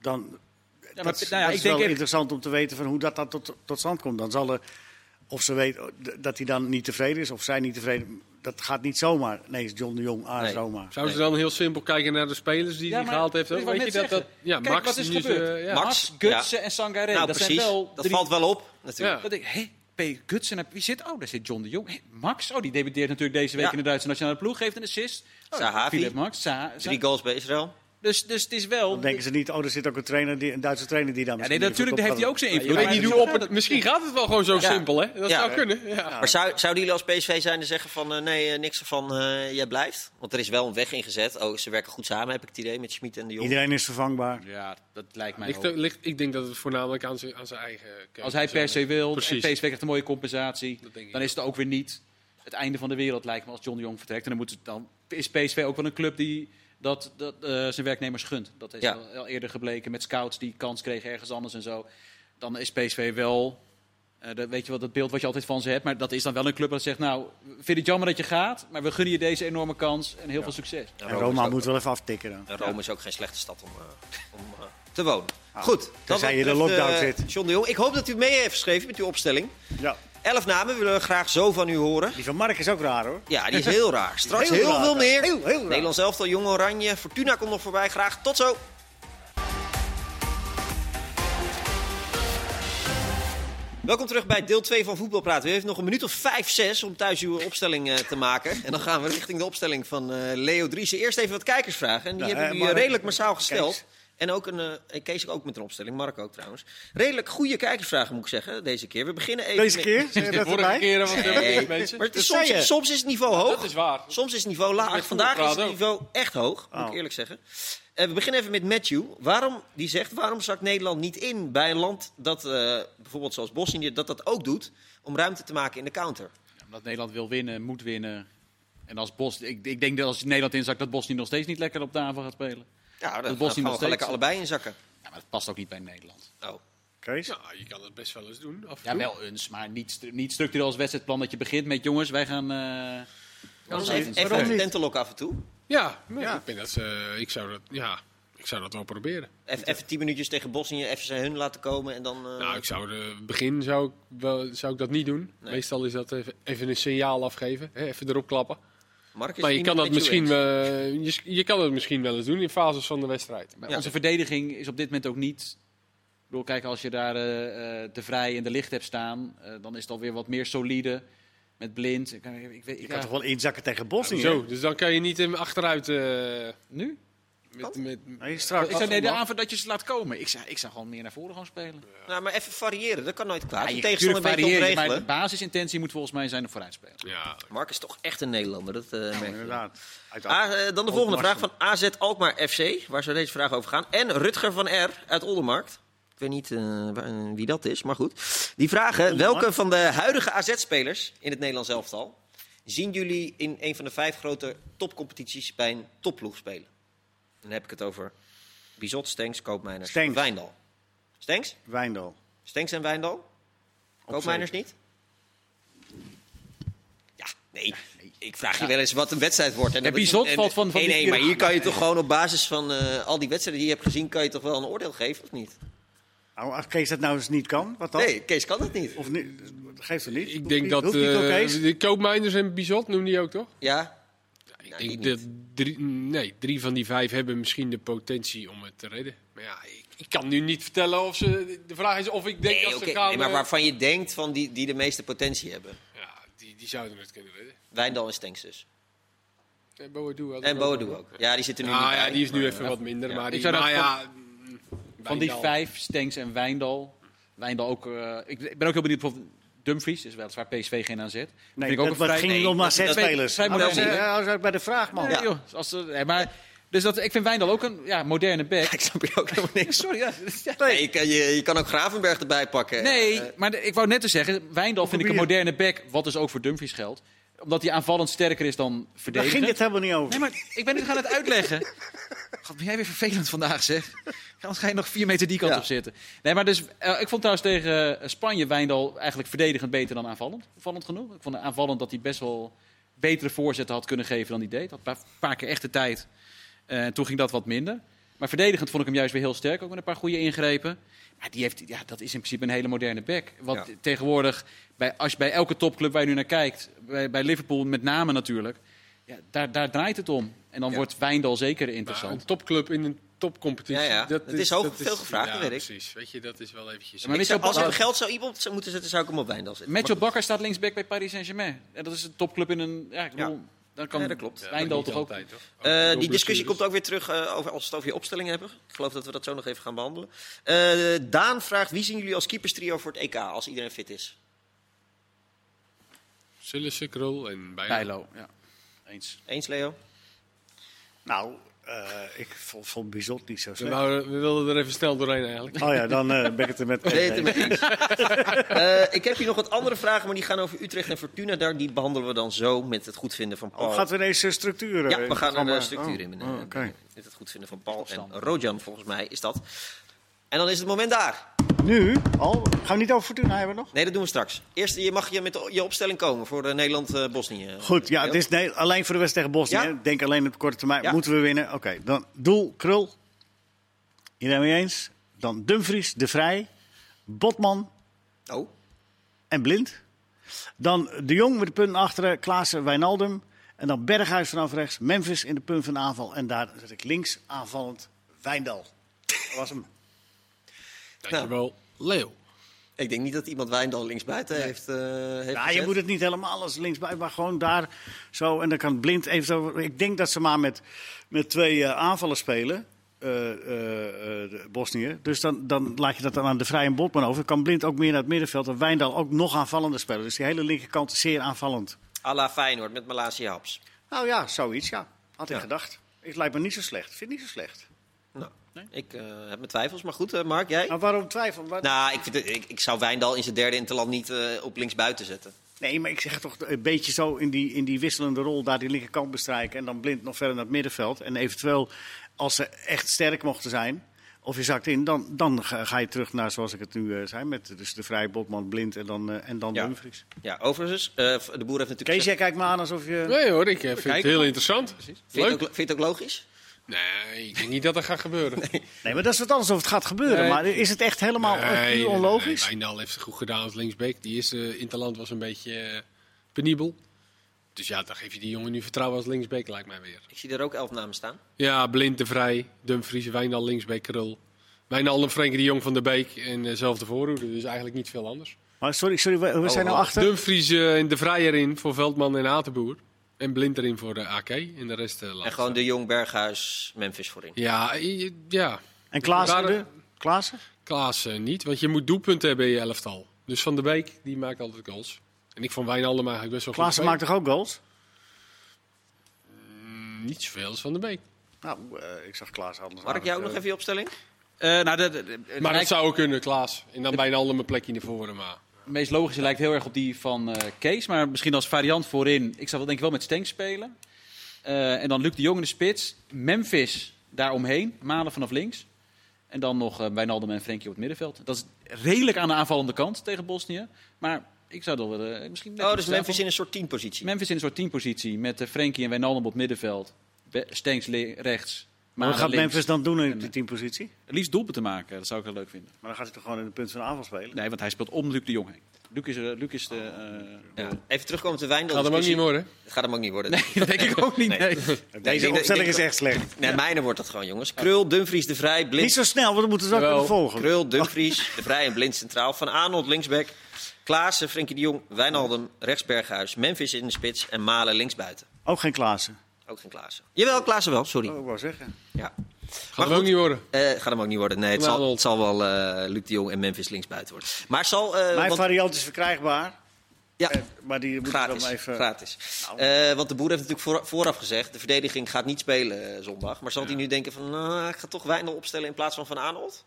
dan, maar, dat, is- nou ja, dat ik is denk wel even- interessant om te weten van hoe dat, dat tot, tot stand komt. Dan zal er, of ze weet dat hij dan niet tevreden is, of zij niet tevreden. Dat gaat niet zomaar. Nee, John de Jong, AS Nee. Roma. Zou ze dan heel simpel kijken naar de spelers die Ja, hij gehaald heeft? Ook? Weet je dat, dat, zeg. ja, Kijk, Max wat is gebeurd? eh, ja. Max, Gutsen en Sangaré. Nou, dat precies. zijn wel dat valt wel op, natuurlijk. Ja. Dat ik, hé, P. Gutsen, wie zit? Oh, daar zit John de Jong. Hé, Max, oh, die debuteert natuurlijk deze week Ja. in de Duitse nationale ploeg. Geeft een assist. Oh, Sahavi. Philip Max. Sa Sa- Drie goals bij Israël. Dus, dus het is wel... Dan denken ze niet, oh, er zit ook een, trainer die, een Duitse trainer die daar ja, nee, natuurlijk heeft hij ook zijn invloed. weet maar niet hoe op het, misschien gaat het wel gewoon zo Ja. simpel, hè? Dat Ja. zou kunnen. Ja. Maar zou, zouden jullie als PSV zijn en zeggen van eh, nee, eh, niks van eh, jij blijft? Want er is wel een weg ingezet. Oh, ze werken goed samen, heb ik het idee, met Schmid en de Jong. Iedereen is vervangbaar. Ja, dat lijkt mij Ligt, ook. ligt, ik denk dat het voornamelijk aan zijn, aan zijn eigen keuze Als hij per se wil Precies. en PSV krijgt een mooie compensatie, dan is het ook weer niet het einde van de wereld, lijkt me, als John de Jong vertrekt. En dan, moet het, dan is PSV ook wel een club die dat, dat eh, zijn werknemers gunt. Dat is Ja. al, al eerder gebleken met scouts die kans kregen ergens anders en zo. Dan is PSV wel, eh, dat, weet je wel, dat beeld wat je altijd van ze hebt. Maar dat is dan wel een club dat zegt, nou, vind het jammer dat je gaat, maar we gunnen je deze enorme kans en heel veel succes. En En Rome Roma moet wel even aftikken dan. en Rome is ook geen slechte stad om, eh, om eh, te wonen. Goed. dat tenzij je de lockdown zit. John de Jong, ik hoop dat u mee heeft geschreven met uw opstelling. Ja. Elf namen willen we graag zo van u horen. Die van Mark is ook raar hoor. Ja, die is heel *laughs* raar. Straks Heel heel, raar, veel meer. Heel, heel raar. Nederlands elftal, Jong Oranje. Fortuna komt nog voorbij. Graag tot zo. Welkom terug bij deel 2 van Voetbalpraten. U heeft nog een minuut of 5, 6 om thuis uw opstelling eh, te maken. En dan gaan we richting de opstelling van eh, Leo Driessen. Eerst even wat kijkersvragen. En die Ja, hebben eh, Mark, redelijk massaal gesteld. En ook een, eh, Kees ook met een opstelling, Mark ook trouwens. Redelijk goede kijkersvragen moet ik zeggen, deze keer. We beginnen even Deze met- keer? Zeg je *laughs* De dat vorige erbij? keer was het Nee, helemaal niet, mensen. maar het is soms, soms is het niveau hoog. Dat is waar. Soms is het niveau laag. Met Vandaag is het niveau echt hoog, moet ik Oh. eerlijk zeggen. Eh, we beginnen even met Matthew. Waarom, die zegt, waarom zakt Nederland niet in bij een land dat, eh, bijvoorbeeld zoals Bosnië, dat dat ook doet, om ruimte te maken in de counter? Omdat Nederland wil winnen, moet winnen. En als Bos, ik, ik denk dat als Nederland inzakt, dat Bosnië nog steeds niet lekker op de aanval gaat spelen. Ja, Dat gaan Bosnië we steeds- lekker allebei inzakken. Ja, maar dat past ook niet bij Nederland. Oh. Kees? Ja, je kan het best wel eens doen. Af en Ja, toe. wel eens, maar niet, stru- niet structureel als wedstrijdplan dat je begint met jongens, wij gaan... eh even even- een tentelok af en toe. Ja, nee, Ja. Ik, ben dat, eh, ik, zou dat, ja, ik zou dat wel proberen. Even, even tien minuutjes tegen Bosnië, even zijn hun laten komen en dan... eh, Nou, ik zou de begin zou ik, wel, zou ik dat niet doen. Nee. Meestal is dat even, even een signaal afgeven, hè, even erop klappen. Mark is Maar je kan dat misschien, eh, je, je kan het misschien wel eens doen in fases van de wedstrijd. Maar Ja. Onze verdediging is op dit moment ook niet... Ik bedoel, kijk, als je daar eh, eh, de vrij en de licht hebt staan, eh, dan is het alweer wat meer solide. Met blind. Ik, ik, ik, weet- Je ja, kan toch wel inzakken tegen Bosnië? Zo, dus dan kan je niet hem achteruit... eh, Nu? Met, met, Nee, straks. Ik zei nee, de aanval dat je ze laat komen. Ik zou, ik zou gewoon meer naar voren gaan spelen. Nou, maar even variëren, dat kan nooit kwaad. Ja, de je tegenstander weet te variëren, maar de basisintentie moet volgens mij zijn op vooruit spelen. ja, Mark is toch echt een Nederlander, dat eh merk je. Inderdaad. Ah, eh, dan de volgende vraag van AZ Alkmaar FC, waar zou deze vraag over gaan. En Rutger van R uit Oldermarkt. Ik weet niet eh, eh, wie dat is, maar goed. Die vragen, welke van de huidige AZ-spelers in het Nederlands elftal... zien jullie in een van de vijf grote topcompetities bij een topploeg spelen? Dan heb ik het over Bizot, Stenks, Koopmeiners, Stenks. Wijndal. Stenks? Wijndal. Stenks en Wijndal? Koopmeiners niet? Ja, nee. Ik vraag je wel eens wat een wedstrijd wordt. En Bizot valt van- van nee, die nee, maar hier kan je toch gewoon op basis van eh, al die wedstrijden die je hebt gezien... kan je toch wel een oordeel geven, of niet? Nou, als Kees dat nou eens niet kan, wat dan? Nee, Kees kan dat niet. Of niet? Geeft het niet? ik denk dat niet, eh, de Koopmeiners en Bizot noem die ook toch? Ja? Ik Nou, denk dat drie, nee, drie van die vijf hebben misschien de potentie om het te redden. Maar ja, ik, ik kan nu niet vertellen of ze... De vraag is of ik denk Nee, dat oké, ze gaan... nee, maar eh, waarvan je denkt van die, die de meeste potentie hebben. Ja, die, die zouden het kunnen redden. Wijndal en Stenks dus. En Boadu had En ook Boadu ook. Ja, die zitten nu Ah, niet ja, bij. die is nu Maar, even ja. wat minder. Ja. Maar, Ik die, maar van- ja, Van die vijf, Stenks en Wijndal. Wijndal ook. eh, ik, ik ben ook heel benieuwd. Dumfries is weliswaar PSV geen AZ. Nee, Vind ik ook dat, een vrij- ging nee, nog maar dat- zes spelers. eens uit bij de vraag, man. Ja, Ja. joh, als, nee, maar, dus dat, ik vind Wijndal ook een ja, moderne back. *laughs* Ik snap hier ook helemaal niks. Sorry, ja. ja. Nee, je, kan, je, je kan ook Gravenberg erbij pakken. Nee, Eh, maar de- ik wou net te zeggen, Wijndal vind ik een moderne back, wat dus ook voor Dumfries geldt. Omdat hij aanvallend sterker is dan Daar verdedigend. ging dit helemaal niet over. Nee, maar ik ben nu gaan het uitleggen. God, ben jij weer vervelend vandaag, zeg. Anders ga je nog vier meter die kant Ja. op zitten. Nee, maar dus, eh, ik vond trouwens tegen eh, Spanje Wijndal eigenlijk verdedigend beter dan aanvallend. Opvallend genoeg. Ik vond aanvallend dat hij best wel betere voorzetten had kunnen geven dan hij deed. Had een paar, keer echt de tijd. Eh, toen ging dat wat minder. Maar verdedigend vond ik hem juist weer heel sterk. Ook met een paar goede ingrepen. Maar die heeft, ja, dat is in principe een hele moderne back. Wat Ja. tegenwoordig, bij, als je bij elke topclub waar je nu naar kijkt, bij, bij Liverpool met name natuurlijk, ja, daar, daar draait het om. En dan Ja. wordt Wijndal zeker Maar interessant. een topclub in een topcompetitie. Ja, ja. Dat Het is hoog veel gevraagd, ja, weet ik. precies. Weet je, dat is wel eventjes... Maar zou- als ik geld zou iemand moeten zetten, zou ik hem op Wijndal zetten. Matthew Maar. Bakker staat linksback bij Paris Saint-Germain. En dat is een topclub in een... Ja, ik Ja. bedoel, dan kan Ja, dat klopt. Ja, Wijndal toch ook... altijd, toch? Eh, die discussie komt ook weer terug eh, over, als we het over je opstelling hebben. Ik geloof dat we dat zo nog even gaan behandelen. Eh, Daan vraagt, wie zien jullie als keeperstrio voor het EK als iedereen fit is? Krul en Bijlo. Bijlo, ja. Eens. Eens, Leo? Nou, eh, ik vond, vond Bizot niet zo We, slecht. we wilden er even snel doorheen eigenlijk. Oh ja, dan eh, ben ik het er met eens. *laughs* Eh, ik heb hier nog wat andere vragen, maar die gaan over Utrecht en Fortuna. Daar, die behandelen we dan zo met het goedvinden van Paul. Oh, gaat er ineens structuur eh, ja, we gaan naar de programma? structuur Oh, in. oh, eh, Oké. Met het goedvinden van Paul en. Rojan, volgens mij is dat. En dan is het moment daar. Nu? Al? Gaan we niet over Fortuna hebben nog? Nee, dat doen we straks. Eerst, je mag je met je opstelling komen voor eh, Nederland-Bosnië. Goed, ja, het is nee, alleen voor de wedstrijd tegen Bosnië. Ja. Denk alleen op korte termijn. Ja. Moeten we winnen? Oké, dan doel, Krul. Iedereen mee eens? Dan Dumfries, De Vrij, Botman Oh, en Blind. Dan De Jong met de punten achteren, Klaassen, Wijnaldum. En dan Berghuis vanaf rechts, Memphis in de punt van aanval. En daar zet ik links aanvallend Wijndal. Dat was hem. Dankjewel, Leo. ik denk niet dat iemand Wijndal linksbuiten heeft, eh heeft Ja, je gezet. moet het niet helemaal als linksbij, maar gewoon daar zo. En dan kan Blind even zo. Ik denk dat ze maar met, met twee eh, aanvallen spelen. eh, eh, eh, de Bosnië. Dus dan, dan laat je dat dan aan de Vrij en Botman over. Dan kan Blind ook meer naar het middenveld. En Wijndal ook nog aanvallender spelen. Dus die hele linkerkant is zeer aanvallend. à la Feyenoord met Malasia Haps. Nou ja, zoiets, ja. Had ik Ja. gedacht. Het lijkt me niet zo slecht. Ik vind het niet zo slecht. Ik eh, heb mijn twijfels, maar goed, eh, Mark, jij? Maar waarom twijfel? Waar- Nou, ik, vind ik, ik zou Wijndal in zijn derde interland niet eh, op linksbuiten zetten. Nee, maar ik zeg toch een beetje zo in die, in die wisselende rol daar die linkerkant bestrijken. En dan blind nog verder naar het middenveld. En eventueel, als ze echt sterk mochten zijn, of je zakt in, dan, dan ga, je terug naar zoals ik het nu eh, zei. Met dus de vrije Botman, blind en dan, eh, en dan Ja. Dumfries. Ja, overigens, eh, de boer heeft natuurlijk Kees, jij kijkt me aan alsof je... Nee hoor, ik vind het heel interessant. Vind je, het Leuk. ook, vind je het ook logisch? Nee, ik denk niet dat dat gaat gebeuren. *laughs* Nee, maar dat is wat anders of het gaat gebeuren. Nee. Maar is het echt helemaal eh, Nee, onlogisch? nee, Wijndal heeft het goed gedaan als linksback. Die eerste interland was een beetje eh, penibel. Dus ja, dan geef je die jongen nu vertrouwen als linksback, lijkt mij weer. Ik zie er ook elf namen staan. Ja, Blind de Vrij, Dumfries, Wijndal linksback, Krul. Wijndal en Frenkie de Jong van de Beek en dezelfde voorhoede. Dus eigenlijk niet veel anders. Maar sorry, sorry, we, we zijn nou oh. achter. Dumfries eh, en de Vrij erin voor Veldman en Atenboer. En Blind erin voor de AK. En de rest uh, En gewoon de Jong, Berghuis, Memphis voorin. Ja, eh, ja. En Klaassen? Daar- Klaassen? Klaas eh, niet, want je moet doelpunten hebben in je elftal. Dus Van de Beek, die maakt altijd goals. En ik vond Wijnaldum eigenlijk best wel Klaassen goed. maakt toch ook goals? spelen. Niet zoveel als Van de Beek. Nou, eh, ik zag Klaassen anders. Mark, jij ook nog even je opstelling? Eh, nou, de, de- de- het Maar dat lijkt- zou ook kunnen, Klaas. En dan Wijnaldum een plekje naar voren. Maar meest logische lijkt heel erg op die van eh, Kees. Maar misschien als variant voorin. Ik zou wel denk ik wel met Stenks spelen. Eh, en dan Luc de Jong in de spits. Memphis daaromheen. Malen vanaf links. En dan nog uh, Wijnaldum en Frenkie op het middenveld. Dat is redelijk aan de aanvallende kant tegen Bosnië. Maar ik zou dat wel misschien... net Oh, dus Memphis van- in een soort teampositie. Memphis in een soort teampositie. Met uh, Frenkie en Wijnaldum op het middenveld. Stenks rechts. Maar wat gaat links. Memphis dan doen in die teampositie? Het liefst doelpunten maken. Dat zou ik heel leuk vinden. Maar dan gaat hij toch gewoon in de punt van de aanval spelen? Nee, want hij speelt om Luc de Jong heen. Luc is, Luc is de... eh, Ja. Even terugkomen op de Wijndal. Gaat hem ook niet worden. Het gaat hem ook niet worden. Nee, dat denk ik ook niet. Nee. Nee. Deze denk- opstelling is echt slecht. Nee, mijne wordt dat gewoon, jongens. Krul, Dumfries, De Vrij, Niet Blind. zo snel, want we moeten het wel Jawel. kunnen volgen. Krul, Dumfries, De Vrij en Blind centraal. Van Arnold linksback. Klaassen, Frenkie de Jong, Wijnaldum, rechtsberghuis. Memphis in de spits en Malen linksbuiten. Ook geen Klaassen. Ook geen Klaassen. Jawel, Klaassen wel, sorry. Oh, ik wou zeggen. Ja. Gaat hem ook niet worden. Eh, gaat hem ook niet worden. Nee, het Nou, zal, wel. het zal wel eh Luc de Jong en Memphis linksbuiten worden. Maar zal... eh, Mijn want- variant is verkrijgbaar. ja, Eh, maar die moeten we gratis. dan even... gratis. Nou. Eh, want de boer heeft natuurlijk voor- vooraf gezegd... de verdediging gaat niet spelen zondag. Maar zal hij nu denken van... nou, ik ga toch Wijndal opstellen in plaats van Van Arnold?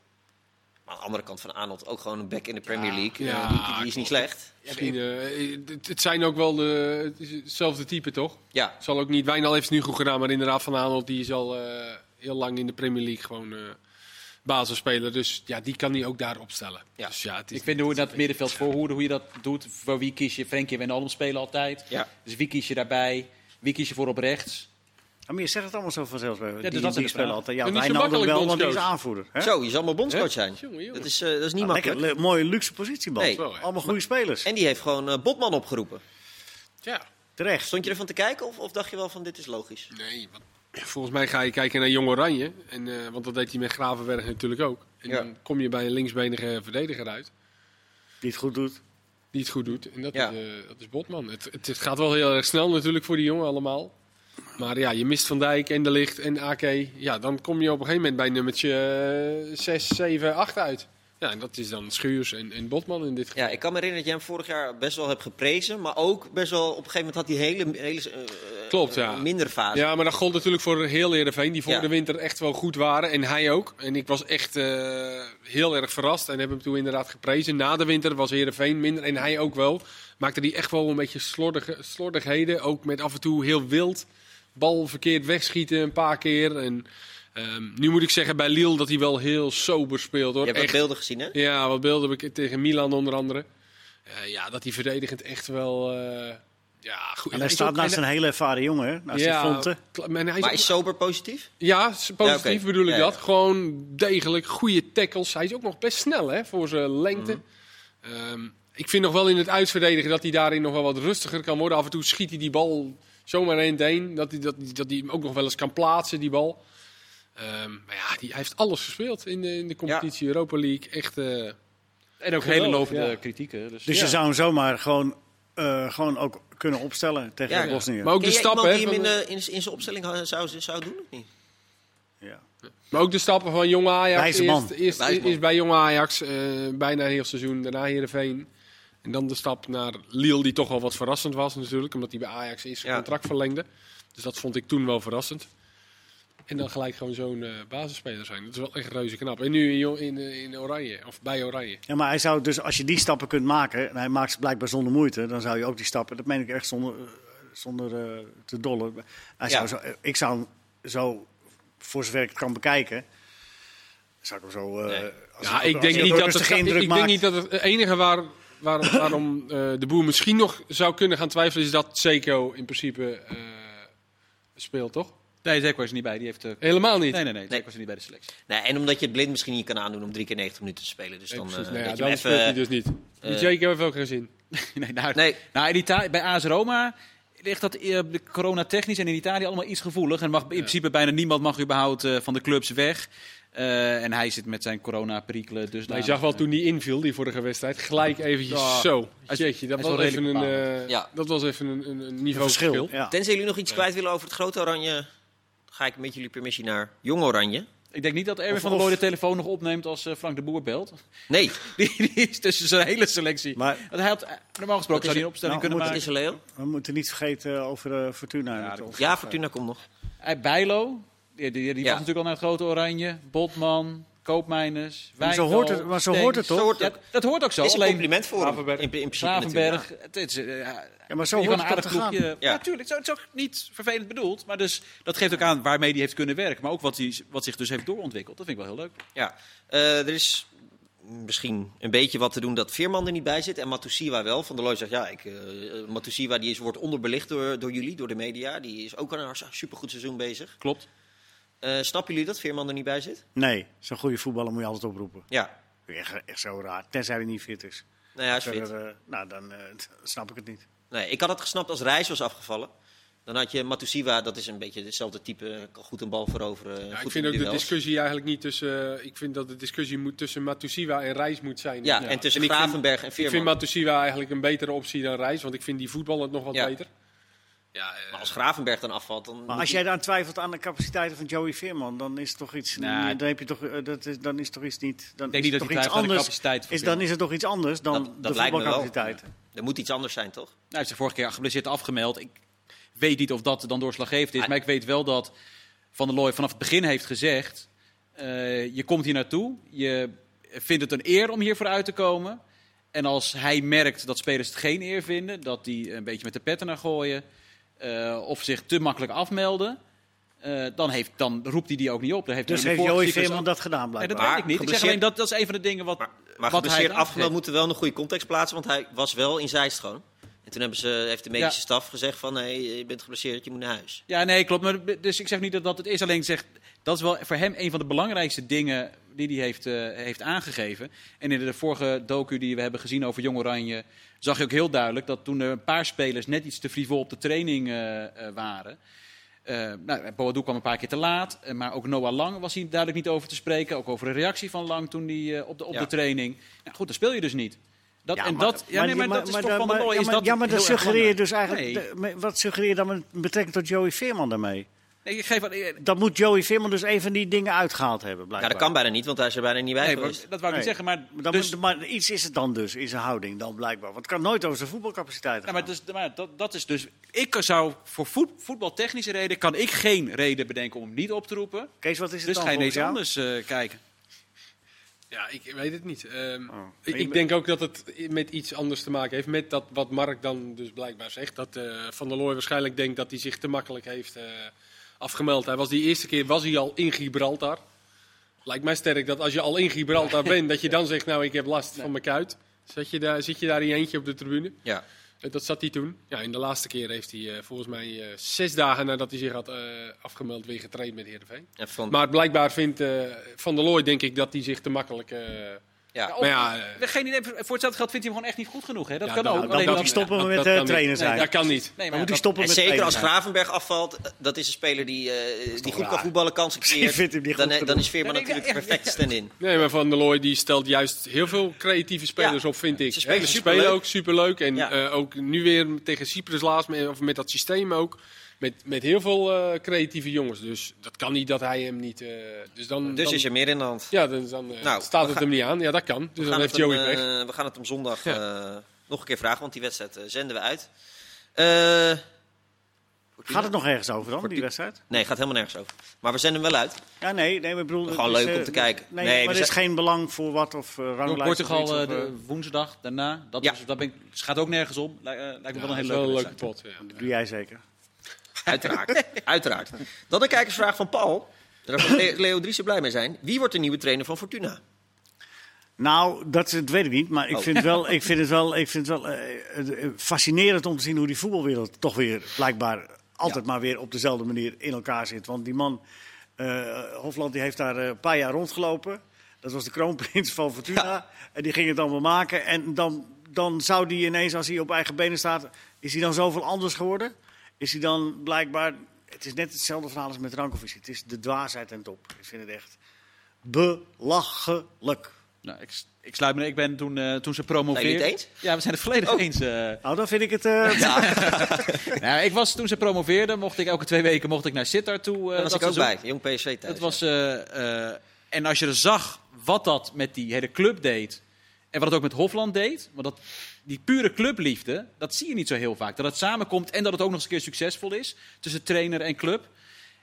Aan de andere kant van Arnold ook gewoon een back in de Premier League. Ja, Eh, die, die is niet slecht. Misschien, eh, het, het zijn ook wel de, hetzelfde type, toch? Ja, Zal ook niet. Wijnal heeft het nu goed gedaan, maar inderdaad Van Aanholt die is al eh, heel lang in de Premier League gewoon eh basisspeler. Dus ja, die kan hij ook daar opstellen. Ja. Dus ja, het is Ik vind hoe je dat middenveld voorhoede, hoe je dat doet. Voor wie kies je? Frenkie en Wijnaldum spelen altijd. ja. Dus wie kies je daarbij? Wie kies je voor op rechts? Ja, maar je zegt het allemaal zo vanzelf. die, dus dat is die de spelen altijd. Ja, En niet zo Wijnaldum makkelijk, wel, want is aanvoerder. Hè? Zo, je zal maar bondscoach zijn. Jongen, jongen. Dat is, eh, dat is niet Nou, lekker, makkelijk. le- mooie luxe positie, man. Nee. Wel, ja. Allemaal goede spelers. En die heeft gewoon eh, Botman opgeroepen. Ja, Terecht. Stond je ervan te kijken of, of dacht je wel van dit is logisch? nee. want volgens mij ga je kijken naar Jong Oranje. En, eh, want dat deed hij met Gravenberg natuurlijk ook. En Ja. dan kom je bij een linksbenige verdediger uit. Die het goed doet. Die het goed doet. En dat, Ja. is, eh, dat is Botman. Het, het, het gaat wel heel erg snel natuurlijk voor die jongen allemaal. Maar ja, je mist Van Dijk en De Licht en AK. Ja, dan kom je op een gegeven moment bij nummertje 6, 7, 8 uit. Ja, en dat is dan Schuurs en, en Botman in dit geval. Ja, ik kan me herinneren dat jij hem vorig jaar best wel hebt geprezen. Maar ook best wel op een gegeven moment had hij hele, hele eh, Klopt, ja. minder fase. Ja, maar dat gold natuurlijk voor heel Heerenveen, die voor Ja. de winter echt wel goed waren. En hij ook. En ik was echt eh, heel erg verrast en heb hem toen inderdaad geprezen. Na de winter was Heerenveen minder en hij ook wel. Maakte hij echt wel een beetje slordige, slordigheden. Ook met af en toe heel wild. Bal verkeerd wegschieten een paar keer. En, ehm, nu moet ik zeggen bij Lille dat hij wel heel sober speelt. Hoor. Je hebt Echt. beelden gezien, hè? Ja, wat beelden heb ik tegen Milan onder andere. Eh, ja, dat hij verdedigend echt wel... eh, ja, goed. En hij staat naast en- een hele ervaren jongen, hè? Naast kla- en hij is Maar sober positief? ja, positief Ja, bedoel ik Ja, dat. ja. Gewoon degelijk, goede tackles. Hij is ook nog best snel hè, voor zijn lengte. Mhm. Ehm, ik vind nog wel in het uitverdedigen dat hij daarin nog wel wat rustiger kan worden. Af en toe schiet hij die bal zomaar heen te heen. Dat hij, dat, dat hij hem ook nog wel eens kan plaatsen, die bal. Ehm, maar ja, die, hij heeft alles gespeeld in de, in de competitie. Europa League, echt... eh, En ook Geweldig, hele lovende ja. kritieken. Dus, Dus Ja. je zou hem zomaar gewoon, eh, gewoon ook kunnen opstellen tegen Ja. Bosnië. maar ook Ken de stappen, die hem in, de- de, in, in zijn opstelling zou, zou doen of niet? Ja. Maar ook de stappen van Jong Ajax. Wijze man. Eerst, eerst, Wijze man. eerst bij Jong Ajax, eh, bijna een heel seizoen. Daarna Heerenveen. En dan de stap naar Lille, die toch wel wat verrassend was natuurlijk. Omdat hij bij Ajax eerst zijn Ja. contract verlengde. Dus dat vond ik toen wel verrassend. En dan gelijk gewoon zo'n eh, basisspeler zijn. Dat is wel echt reuze knap. En nu in, in, eh, in Oranje, of bij Oranje. ja, maar hij zou dus, als je die stappen kunt maken, en hij maakt ze blijkbaar zonder moeite, dan zou je ook die stappen, dat meen ik echt zonder, eh, zonder eh, te dollen. Hij Ja. zou zo, ik zou hem zo, voor zover ik het kan bekijken, zou ik hem zo... eh, Nee. als Ja, ik als denk niet dat het, ik, denk niet dat het enige waar, waar, *coughs* waarom eh, de boer misschien nog zou kunnen gaan twijfelen, is dat Seco in principe eh, speelt, toch? Nee, Zeko is er niet bij. Die heeft, eh, Helemaal niet. nee, nee, nee. Nee. Zeko is er niet bij de selectie. Nee, en omdat je het blind misschien niet kan aandoen om drie keer 90 minuten te spelen. Dus Nee, dan, precies. ja, dat je dan hem speelt hij even... dus niet. Die Jake heeft ook geen zin. *laughs* nee, nou, Nee, nou in Italië, bij AS Roma ligt dat eh, de corona technisch en in Italië allemaal iets gevoelig. En mag, in principe bijna niemand mag überhaupt eh, van de clubs weg. Eh, en hij zit met zijn corona-perikelen. Dus Maar je zag wel toen die inviel, die vorige wedstrijd, gelijk eventjes zo. Jeetje, dat, was even een, eh, Ja. dat was even een, een, een niveau verschil. verschil. Ja. tenzij jullie nog iets kwijt willen over het grote oranje... ga ik met jullie permissie naar Jong Oranje. Ik denk niet dat Erwin Of- van der Looy de telefoon nog opneemt als eh, Frank de Boer belt. Nee, *laughs* Die, die is tussen zijn hele selectie. Maar Want hij had, normaal gesproken zou hij een opstelling Nou, kunnen maken. is Leo? we moeten niet vergeten over Fortuna. Ja, Ja, Fortuna komt nog. Bijlo, die, die, die Ja. was natuurlijk al naar het grote oranje. Botman, Koopmijners, Maar zo Wijndal, hoort het- maar zo hoort het toch? Zo hoort Ja, het. dat hoort ook zo. is een Alleen compliment voor hem. In, in natuurlijk, het is, eh, ja, Ja, maar zo je hoort een aardig ploegje... Ja, Ja. natuurlijk. Het is ook niet vervelend bedoeld. Maar dus, dat geeft ook aan waarmee hij heeft kunnen werken. Maar ook wat, hij, wat zich dus heeft doorontwikkeld. Dat vind ik wel heel leuk. Ja, Eh, er is misschien een beetje wat te doen dat Veerman er niet bij zit en Matusiwa wel. Van der Looy zegt, ja, ik, eh Matusiwa die is, wordt onderbelicht door, door jullie, door de media. Die is ook aan een supergoed seizoen bezig. Klopt. Eh, snappen jullie dat Veerman er niet bij zit? Nee, zo'n goede voetballer moet je altijd oproepen. Ja, Echt, echt zo raar, tenzij hij niet fit is. Nee, hij is fit. eh, nou, dan eh, snap ik het niet. Nee, ik had het gesnapt als Reis was afgevallen. Dan had je Matusiwa, dat is een beetje hetzelfde type. Kan goed een bal veroveren. Ja, goed ik vind in ook de discussie eigenlijk niet tussen. ik vind dat de discussie moet tussen Matusiwa en Reis moet zijn. Ja, en tussen En vind- Gravenberg en Ik vind Veerman. Matusiwa eigenlijk een betere optie dan Reis, want ik vind die voetballend nog wat Ja. beter. Ja, eh, Maar als Gravenberg dan afvalt, dan Maar als jij dan twijfelt aan de capaciteiten van Joey Veerman, dan is het toch iets. Nou, dan heb je toch, eh, dat is, dan is toch iets niet. Dan denk is niet het dat toch iets twijfelt aan de anders. Is, dan is het toch iets anders dan Dat- dat de lijkt me wel. voetbalcapaciteiten. er moet iets anders zijn, toch? Nou, hij heeft zich vorige keer geblesseerd afgemeld. Ik weet niet of dat dan doorslaggevend is. Maar ik weet wel dat Van der Looy vanaf het begin heeft gezegd... eh, je komt hier naartoe, je vindt het een eer om hier vooruit te komen. En als hij merkt dat spelers het geen eer vinden... dat die een beetje met de petten naar gooien... eh, of zich te makkelijk afmelden... eh, dan, heeft, dan roept hij die ook niet op. Daar heeft Dus heeft Joey Veerman al- dat gedaan, Nee, blijkbaar? dat weet ik niet. Ik zeg alleen dat, dat is een van de dingen wat, Maar, maar wat hij afgemeld moeten wel een goede context plaatsen, want hij was wel in Zeist gewoon. En toen hebben ze, heeft de medische Ja. staf gezegd van, nee, je bent geblesseerd, je moet naar huis. Ja, nee, klopt. Maar, dus ik zeg niet dat dat het is. Alleen zeg, dat is wel voor hem een van de belangrijkste dingen die hij heeft, eh, heeft aangegeven. En in de vorige docu die we hebben gezien over Jong Oranje... zag je ook heel duidelijk dat toen er een paar spelers net iets te frivol op de training eh, eh, waren... Eh nou, Boadu kwam een paar keer te laat, maar ook Noah Lang was hier duidelijk niet over te spreken. Ook over de reactie van Lang toen hij op, de, op Ja. de training. Nou, goed, dan speel je dus niet. Dat, Ja, en maar- dat, ja, nee, maar, dat is toch maar- van de Looy. ja, is maar- dat Ja, maar dat suggereer je dus eigenlijk. Nee. de- met- wat suggereer je dan met betrekking tot Joey Veerman daarmee? Nee, ik geef, eh, Dan moet Joey Veerman dus een van die dingen uitgehaald hebben, Ja, blijkbaar. dat kan bijna niet, want hij is er bijna niet bij nee, geweest. dat wou ik niet zeggen. Maar, dan dus, moet- maar iets is het dan dus, in zijn houding dan blijkbaar. Want het kan nooit over zijn voetbalcapaciteit Ja, maar, dus, maar dat, dat is dus. Ik zou voor voet, voetbaltechnische reden kan ik geen reden bedenken om hem niet op te roepen. Kees, wat is het Dus dan ga je ineens jou? anders eh, kijken. Ja, ik weet het niet. Ehm, Oh. ik, ik denk ook dat het met iets anders te maken heeft. Met dat wat Mark dan dus blijkbaar zegt. Dat eh, Van der Looy waarschijnlijk denkt dat hij zich te makkelijk heeft eh, afgemeld. Hij was die eerste keer was hij al in Gibraltar. Lijkt mij sterk dat als je al in Gibraltar bent, dat je dan zegt, nou ik heb last van mijn kuit. Zit je, daar, zit je daar in eentje op de tribune? Ja. Eh, Dat zat hij toen. Ja, in de laatste keer heeft hij eh, volgens mij eh, zes dagen nadat hij zich had afgemeld weer getraind met Heerenveen. Van, Maar blijkbaar vindt Van der Looy, denk ik, dat hij zich te makkelijk... ja. Of- maar ja, eh, Geen idee, voor hetzelfde geld vindt hij hem gewoon echt niet goed genoeg. Hè? Dat Ja, kan dan- ook. dan- Dan Alleen moet dat- hij stoppen met dat eh, Nee, zijn. dat kan niet. Nee, maar moet hij stoppen En met zeker als. Gravenberg afvalt, eh, dat is een speler die, eh, die goed kan voetballen, kansen *laughs* creëert. dan, is Veerman natuurlijk de perfecte stand-in. Nee, maar Van der Looy die stelt juist heel veel creatieve spelers Ja. op, vind ik. Ze spelen Hè, ze superleuk. spelen ook superleuk. En Ja. eh, ook nu weer tegen Cyprus laatst, met, of met dat systeem ook. Met, met heel veel eh, creatieve jongens. Dus dat kan niet dat hij hem niet... eh, dus dan, Dus dan, is er meer in de hand. Ja, dan, dan eh, Nou, staat het gaan- hem niet aan. Ja, dat kan. Dus We dan gaan, heeft het hem, Joey weg. eh, we gaan het hem zondag Ja. eh, nog een keer vragen, want die wedstrijd zenden we uit. Eh, Gaat het nog ergens over dan, die wedstrijd? Nee, gaat helemaal nergens over. Maar we zenden hem wel uit. Ja, nee, nee, we bedoelen... Gewoon het is, leuk om te kijken. Nee, Nee, maar er is geen belang voor wat of uh, ranglijst Portugal of eh, de woensdag daarna. Dat, Ja. is, dat ben ik, dus gaat ook nergens om. Lij- lijkt me Ja, wel dat een is hele wel een leuke pot. Ja. doe jij zeker. Uiteraard. Uiteraard. Dan een kijkersvraag van Paul. Daar Le- Leo Driessen blij mee zijn. Wie wordt de nieuwe trainer van Fortuna? Nou, dat, dat weet ik niet. Maar ik Oh. vind, wel, ik vind het wel, ik vind het wel eh, eh, fascinerend om te zien hoe die voetbalwereld toch weer blijkbaar altijd maar weer op dezelfde manier in elkaar zit. Want die man, eh, Hofland, die heeft daar een paar jaar rondgelopen. Dat was de kroonprins van Fortuna. En die ging het allemaal maken. En dan, dan zou die ineens, als hij op eigen benen staat, is hij dan zoveel anders geworden? Is hij dan blijkbaar... Het is net hetzelfde verhaal als met Rankovic. Het is de dwaasheid en top. Ik vind het echt belachelijk. Nou, ik, ik sluit me. Ik ben toen, eh, toen ze Zijn jullie promoveerden. het eens? Ja, we zijn het volledig Oh. eens. eh. Nou, dan vind ik het... eh, *laughs* nou, ik was toen ze promoveerden, mocht ik elke twee weken mocht ik naar Sittard toe. eh, Daar was dat ik ook bij. Jong PSV thuis. Het was, eh, eh, en als je er zag wat dat met die hele club deed. En wat het ook met Hofland deed. Want dat, die pure clubliefde, dat zie je niet zo heel vaak. Dat het samenkomt en dat het ook nog eens een keer succesvol is. Tussen trainer en club.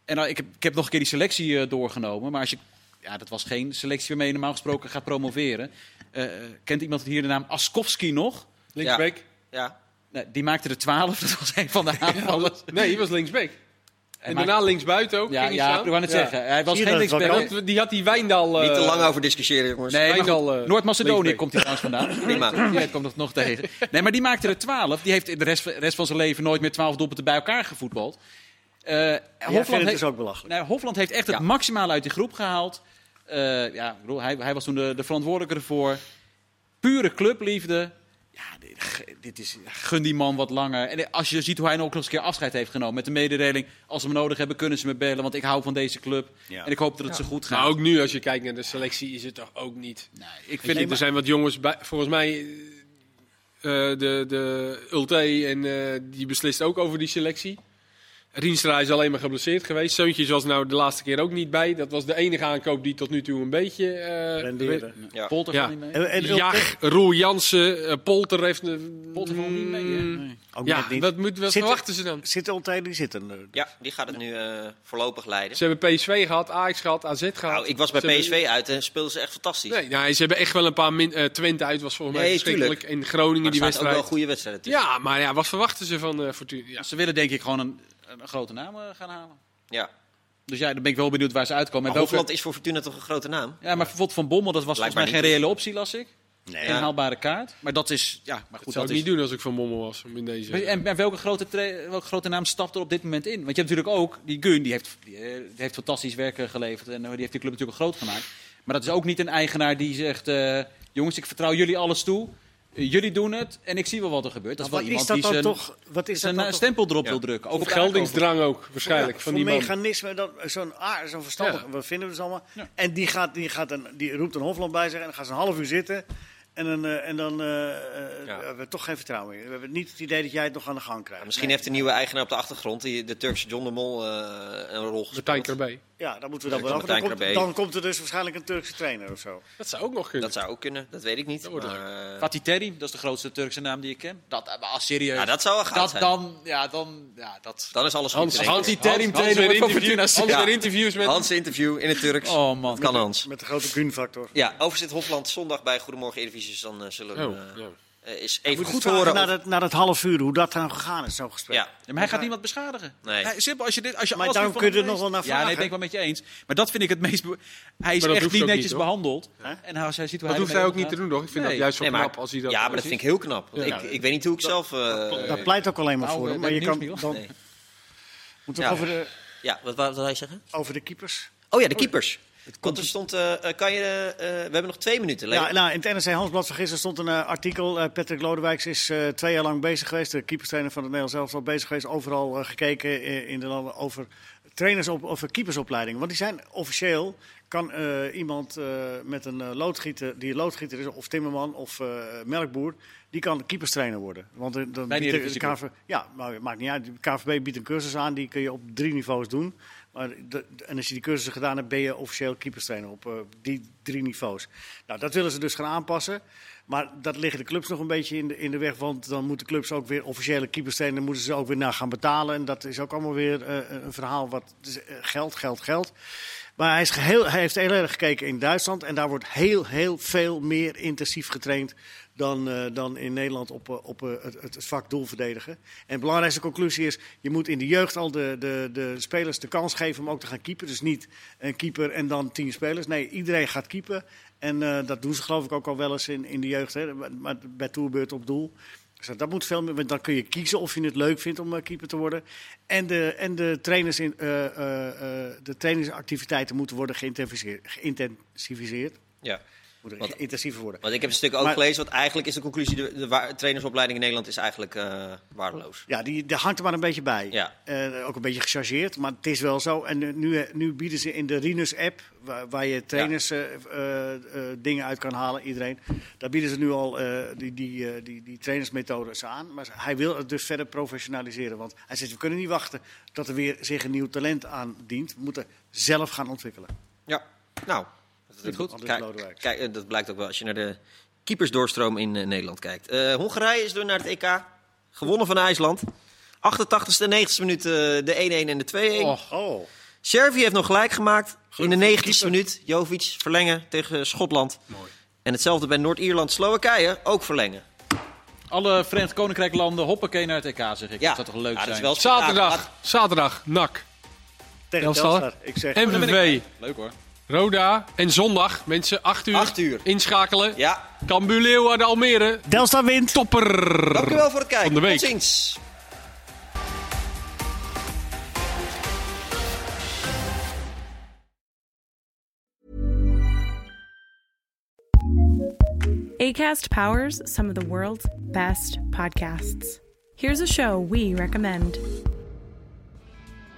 En nou, ik, heb, ik heb nog een keer die selectie eh, doorgenomen. Maar als je, ja, dat was geen selectie waarmee je normaal gesproken gaat promoveren. Eh, eh, kent iemand hier de naam Askowski nog? Linksback. Ja. Nee, die maakte er 12. *laughs* Dat was een van de aanvallers. Nee, hij was linksback. En daarna linksbuiten ook. Ja, ja staan. ik wou net Ja. zeggen. Hij was geen linksback. die had die Wijndal... eh, Niet te lang over discussiëren, jongens. Nee, Wijndal, eh, Noord-Macedonië komt hij trouwens vandaan. *laughs* Prima. Ja, dat komt nog, nog tegen. Nee, maar die maakte er 12. Die heeft in de rest, rest van zijn leven nooit meer 12 doelpunten bij elkaar gevoetbald. Eh, vindt Hofland, het heeft, dus ook belachelijk. nou, Hofland heeft echt het maximale uit die groep gehaald. Eh, ja, ik bedoel, hij, hij was toen de, de verantwoordelijke ervoor. Pure clubliefde. Ja, dit, dit is... Gun die man wat langer. En als je ziet hoe hij nog eens een keer afscheid heeft genomen met de mededeling... als ze me nodig hebben, kunnen ze me bellen, want ik hou van deze club. Ja. En ik hoop dat het zo goed gaat. Maar ook nu, als je kijkt naar de selectie, is het toch ook niet. Nee, ik vind je, er zijn wat jongens bij, volgens mij. eh, de, de Ulte en eh, die beslist ook over die selectie. Rienstra is alleen maar geblesseerd geweest. Zeuntjes was nou de laatste keer ook niet bij. Dat was de enige aankoop die tot nu toe een beetje... eh, Renderen. Ja. Polter Ja. niet mee. En, en, Jag, Roel Jansen, eh, Polter heeft... een- Polter niet mee, hè? Mm, Nee. ook Ja, niet. wat, moet, wat Zit- verwachten ze dan? Zitten altijd die zitten. er. ja, die gaat het nu eh, voorlopig leiden. Ze hebben PSV gehad, Ajax gehad, AZ gehad. Nou, ik was bij Ze hebben- PSV uit en speelden ze echt fantastisch. Nee, nou, ze hebben echt wel een paar min, eh, Twente uit was volgens mij Nee, verschrikkelijk. En Groningen maar die staat ook wel wedstrijd. goede wedstrijden tussen. Ja, maar ja, wat verwachten ze van eh Fortuna? Ja. Ze willen denk ik gewoon een, een grote naam eh, gaan halen. Ja. Dus ja, dan ben ik wel benieuwd waar ze uitkomen. Maar En welke- is voor Fortuna toch een grote naam? Ja, maar bijvoorbeeld Van Bommel, dat was volgens mij geen reële optie, las ik. Nee. Een haalbare kaart. Maar dat is, ja, maar Dat goed, zou dat ik is... niet doen als ik van Mommel was. In deze... En, en welke, grote tra- welke grote naam stapt er op dit moment in? Want je hebt natuurlijk ook, die Gun, die heeft, die, eh, heeft fantastisch werk geleverd. En eh, die heeft die club natuurlijk groot gemaakt. Maar dat is ook niet een eigenaar die zegt, eh, jongens, ik vertrouw jullie alles toe. Jullie doen het en ik zie wel wat er gebeurt. Dat is wel wat is iemand dat die dan zijn, toch? Wat is dat dan stempel erop Ja. wil drukken. Ook Of op geldingsdrang ook, waarschijnlijk, Ja, van die man. mechanisme, dat- zo'n ah, zo'n verstandig, Ja. wat vinden we ze allemaal? Ja. En die, gaat, die, gaat een, die roept een Hofland bij zich en dan gaat ze een half uur zitten. En dan, eh, en dan eh, eh, Ja. we hebben toch geen vertrouwen in. We hebben niet het idee dat jij het nog aan de gang krijgt. Misschien Nee. heeft de nieuwe eigenaar op de achtergrond, die, de Turkse John de Mol, eh, een rol Martijn gespeeld. Krabbe. Ja, dan moeten we dat wel dan, komt, dan komt er dus waarschijnlijk een Turkse trainer of zo. Dat zou ook nog kunnen. Dat zou ook kunnen, dat weet ik niet. Dat maar, eh, Fatih Terim, dat is de grootste Turkse naam die ik ken. Dat, eh, als serieus. ja, dat zou goud dat zijn. dan, ja, dan, ja, dat... Dan is alles goed. Hans, ik. Hans, Hans, trainer weer wordt van interview- Fortuna Hans Ja. weer interviews met... Hans interview in het Turks. Oh man. Kan Hans. Met de grote gunfactor. Ja, overzit Hofland zondag bij Goedemorgen Eredivisie. Dan eh, zullen we Oh, eh, ja. eh, is even Moet goed horen. vragen naar, dat, naar dat half uur, hoe dat nou gegaan is, zo'n gesprek. Ja, Ja, maar hij gaat niemand beschadigen. Nee. Hij, simpel, als je dit, als je Maar alles daarom kun je van er nog wel naar Ja, nee, vragen. ben ik wel met je eens. Maar dat vind ik het meest... Hij is echt niet netjes niet, behandeld. En hij, hij ziet hoe Dat hij hoeft hij ook niet te doen, toch? Ik vind Nee. dat juist Nee, maar- knap als hij dat ja, maar dat vind ik heel knap. Ja. ik, ik weet niet hoe ik zelf... eh, Dat pleit ook alleen maar Nou, voor hem. Maar je kan dan, moeten we over de, Ja, wat wat wil hij zeggen? over de keepers. Oh ja, de keepers. Want er stond... eh, eh, kan je, eh, we hebben nog twee minuten. Ja, nou, in het NRC Handelsblad van gisteren stond een artikel. Patrick Lodewijks is twee jaar lang bezig geweest. De keeperstrainer van het Nederlands zelf al bezig geweest. Overal gekeken in de landen over trainers op, over keepersopleidingen. Want die zijn officieel, kan iemand met een loodgieter, die een loodgieter is, of timmerman of melkboer, die kan keeperstrainer worden. Want dan de biedt de, de Eredivisie KV, ja, maar maakt niet uit. De KVB biedt een cursus aan, die kun je op drie niveaus doen. En als je die cursussen gedaan hebt, ben je officieel keeperstrainer op eh, die drie niveaus. Nou, dat willen ze dus gaan aanpassen. Maar dat liggen de clubs nog een beetje in de, in de weg. Want dan moeten clubs ook weer officiële keeperstrainer, moeten ze ook weer naar gaan betalen. En dat is ook allemaal weer eh, een verhaal wat is, eh, geld, geld, geld. Maar hij, is hij heeft heel erg gekeken in Duitsland. En daar wordt heel, heel veel meer intensief getraind dan, eh, dan in Nederland op, eh, op eh, het, het vak doel verdedigen. En de belangrijkste conclusie is, je moet in de jeugd al de, de, de spelers de kans geven om ook te gaan keepen. Dus niet een keeper en dan tien spelers. Nee, iedereen gaat keepen. En dat doen ze geloof ik ook al wel eens in, in de jeugd. Hè. Maar bij toerbeurt op doel. Dus dat moet veel meer, want dan kun je kiezen of je het leuk vindt om keeper te worden. En de, en de, trainers in, de trainingsactiviteiten moeten worden geïntensiveerd. Ja. Wat- intensiever worden. Want ik heb een stuk ook Maar- gelezen, want eigenlijk is de conclusie... de, trainersopleiding in Nederland is eigenlijk eh, waardeloos. Ja, die, die hangt er maar een beetje bij. Ja. Eh, ook een beetje gechargeerd, maar het is wel zo. En eh, nu, nu bieden ze in de Rinus-app, waar, waar je trainers dingen uit kan halen, iedereen. Daar bieden ze nu al die, die, die, die trainersmethodes aan. Maar hij wil het dus verder professionaliseren. Want hij zegt, we kunnen niet wachten tot er weer zich een nieuw talent aandient. We moeten zelf gaan ontwikkelen. Ja, nou, dat is goed. Kijk, kijk, dat blijkt ook wel als je naar de keepersdoorstroom in eh, Nederland kijkt. Eh, Hongarije is door naar het EK. Gewonnen van IJsland. 88ste en 90ste minuut eh, de 1-1 en de 2-1. Och, Oh, Servië heeft nog gelijk gemaakt. In de Gelukkig 90ste keeper. minuut. Jovic verlengen tegen Schotland. Mooi. En hetzelfde bij Noord-Ierland, Slowakije. Ook verlengen. Alle Verenigd Koninkrijklanden hoppakee naar het EK, zeg ik. Ja, Dat zou toch leuk Ja, dat zijn? is wel Zaterdag, zaterdag, NAC, tegen Telstar. Telstar. Ik zeg, MVV, Leuk hoor. Roda en zondag, mensen, 8 uur, 8 uur. inschakelen. Ja, Cambuur Leeuwarden Almere, Telstar wint. topper. dank u wel voor het kijken. Van de week. Tot ziens. ACAST powers some of the world's best podcasts. Here's a show we recommend.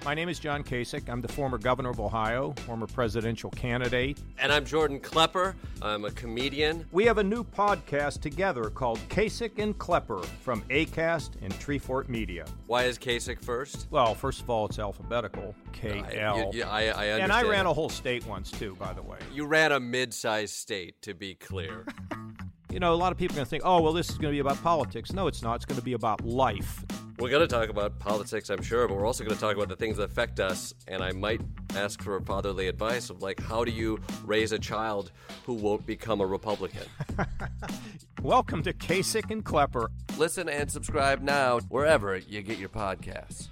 My name is John Kasich. I'm the former governor of Ohio, former presidential candidate. And I'm Jordan Klepper. I'm a comedian. We have a new podcast together called Kasich and Klepper from ACAST and Treefort Media. Why is Kasich first? Well, first of all, it's alphabetical K L. Yeah, I, I, understand. And I ran a whole state once, too, by the way. You ran a mid sized state, to be clear. *laughs* you know, a lot of people are going to think, oh, well, this is going to be about politics. No, it's not. It's going to be about life. We're going to talk about politics, I'm sure, but we're also going to talk about the things that affect us. And I might ask for fatherly advice of like, how do you raise a child who won't become a Republican? *laughs* Welcome to Kasich and Klepper. Listen and subscribe now wherever you get your podcasts.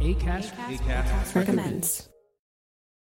ACAST, ACAST, ACAST recommends.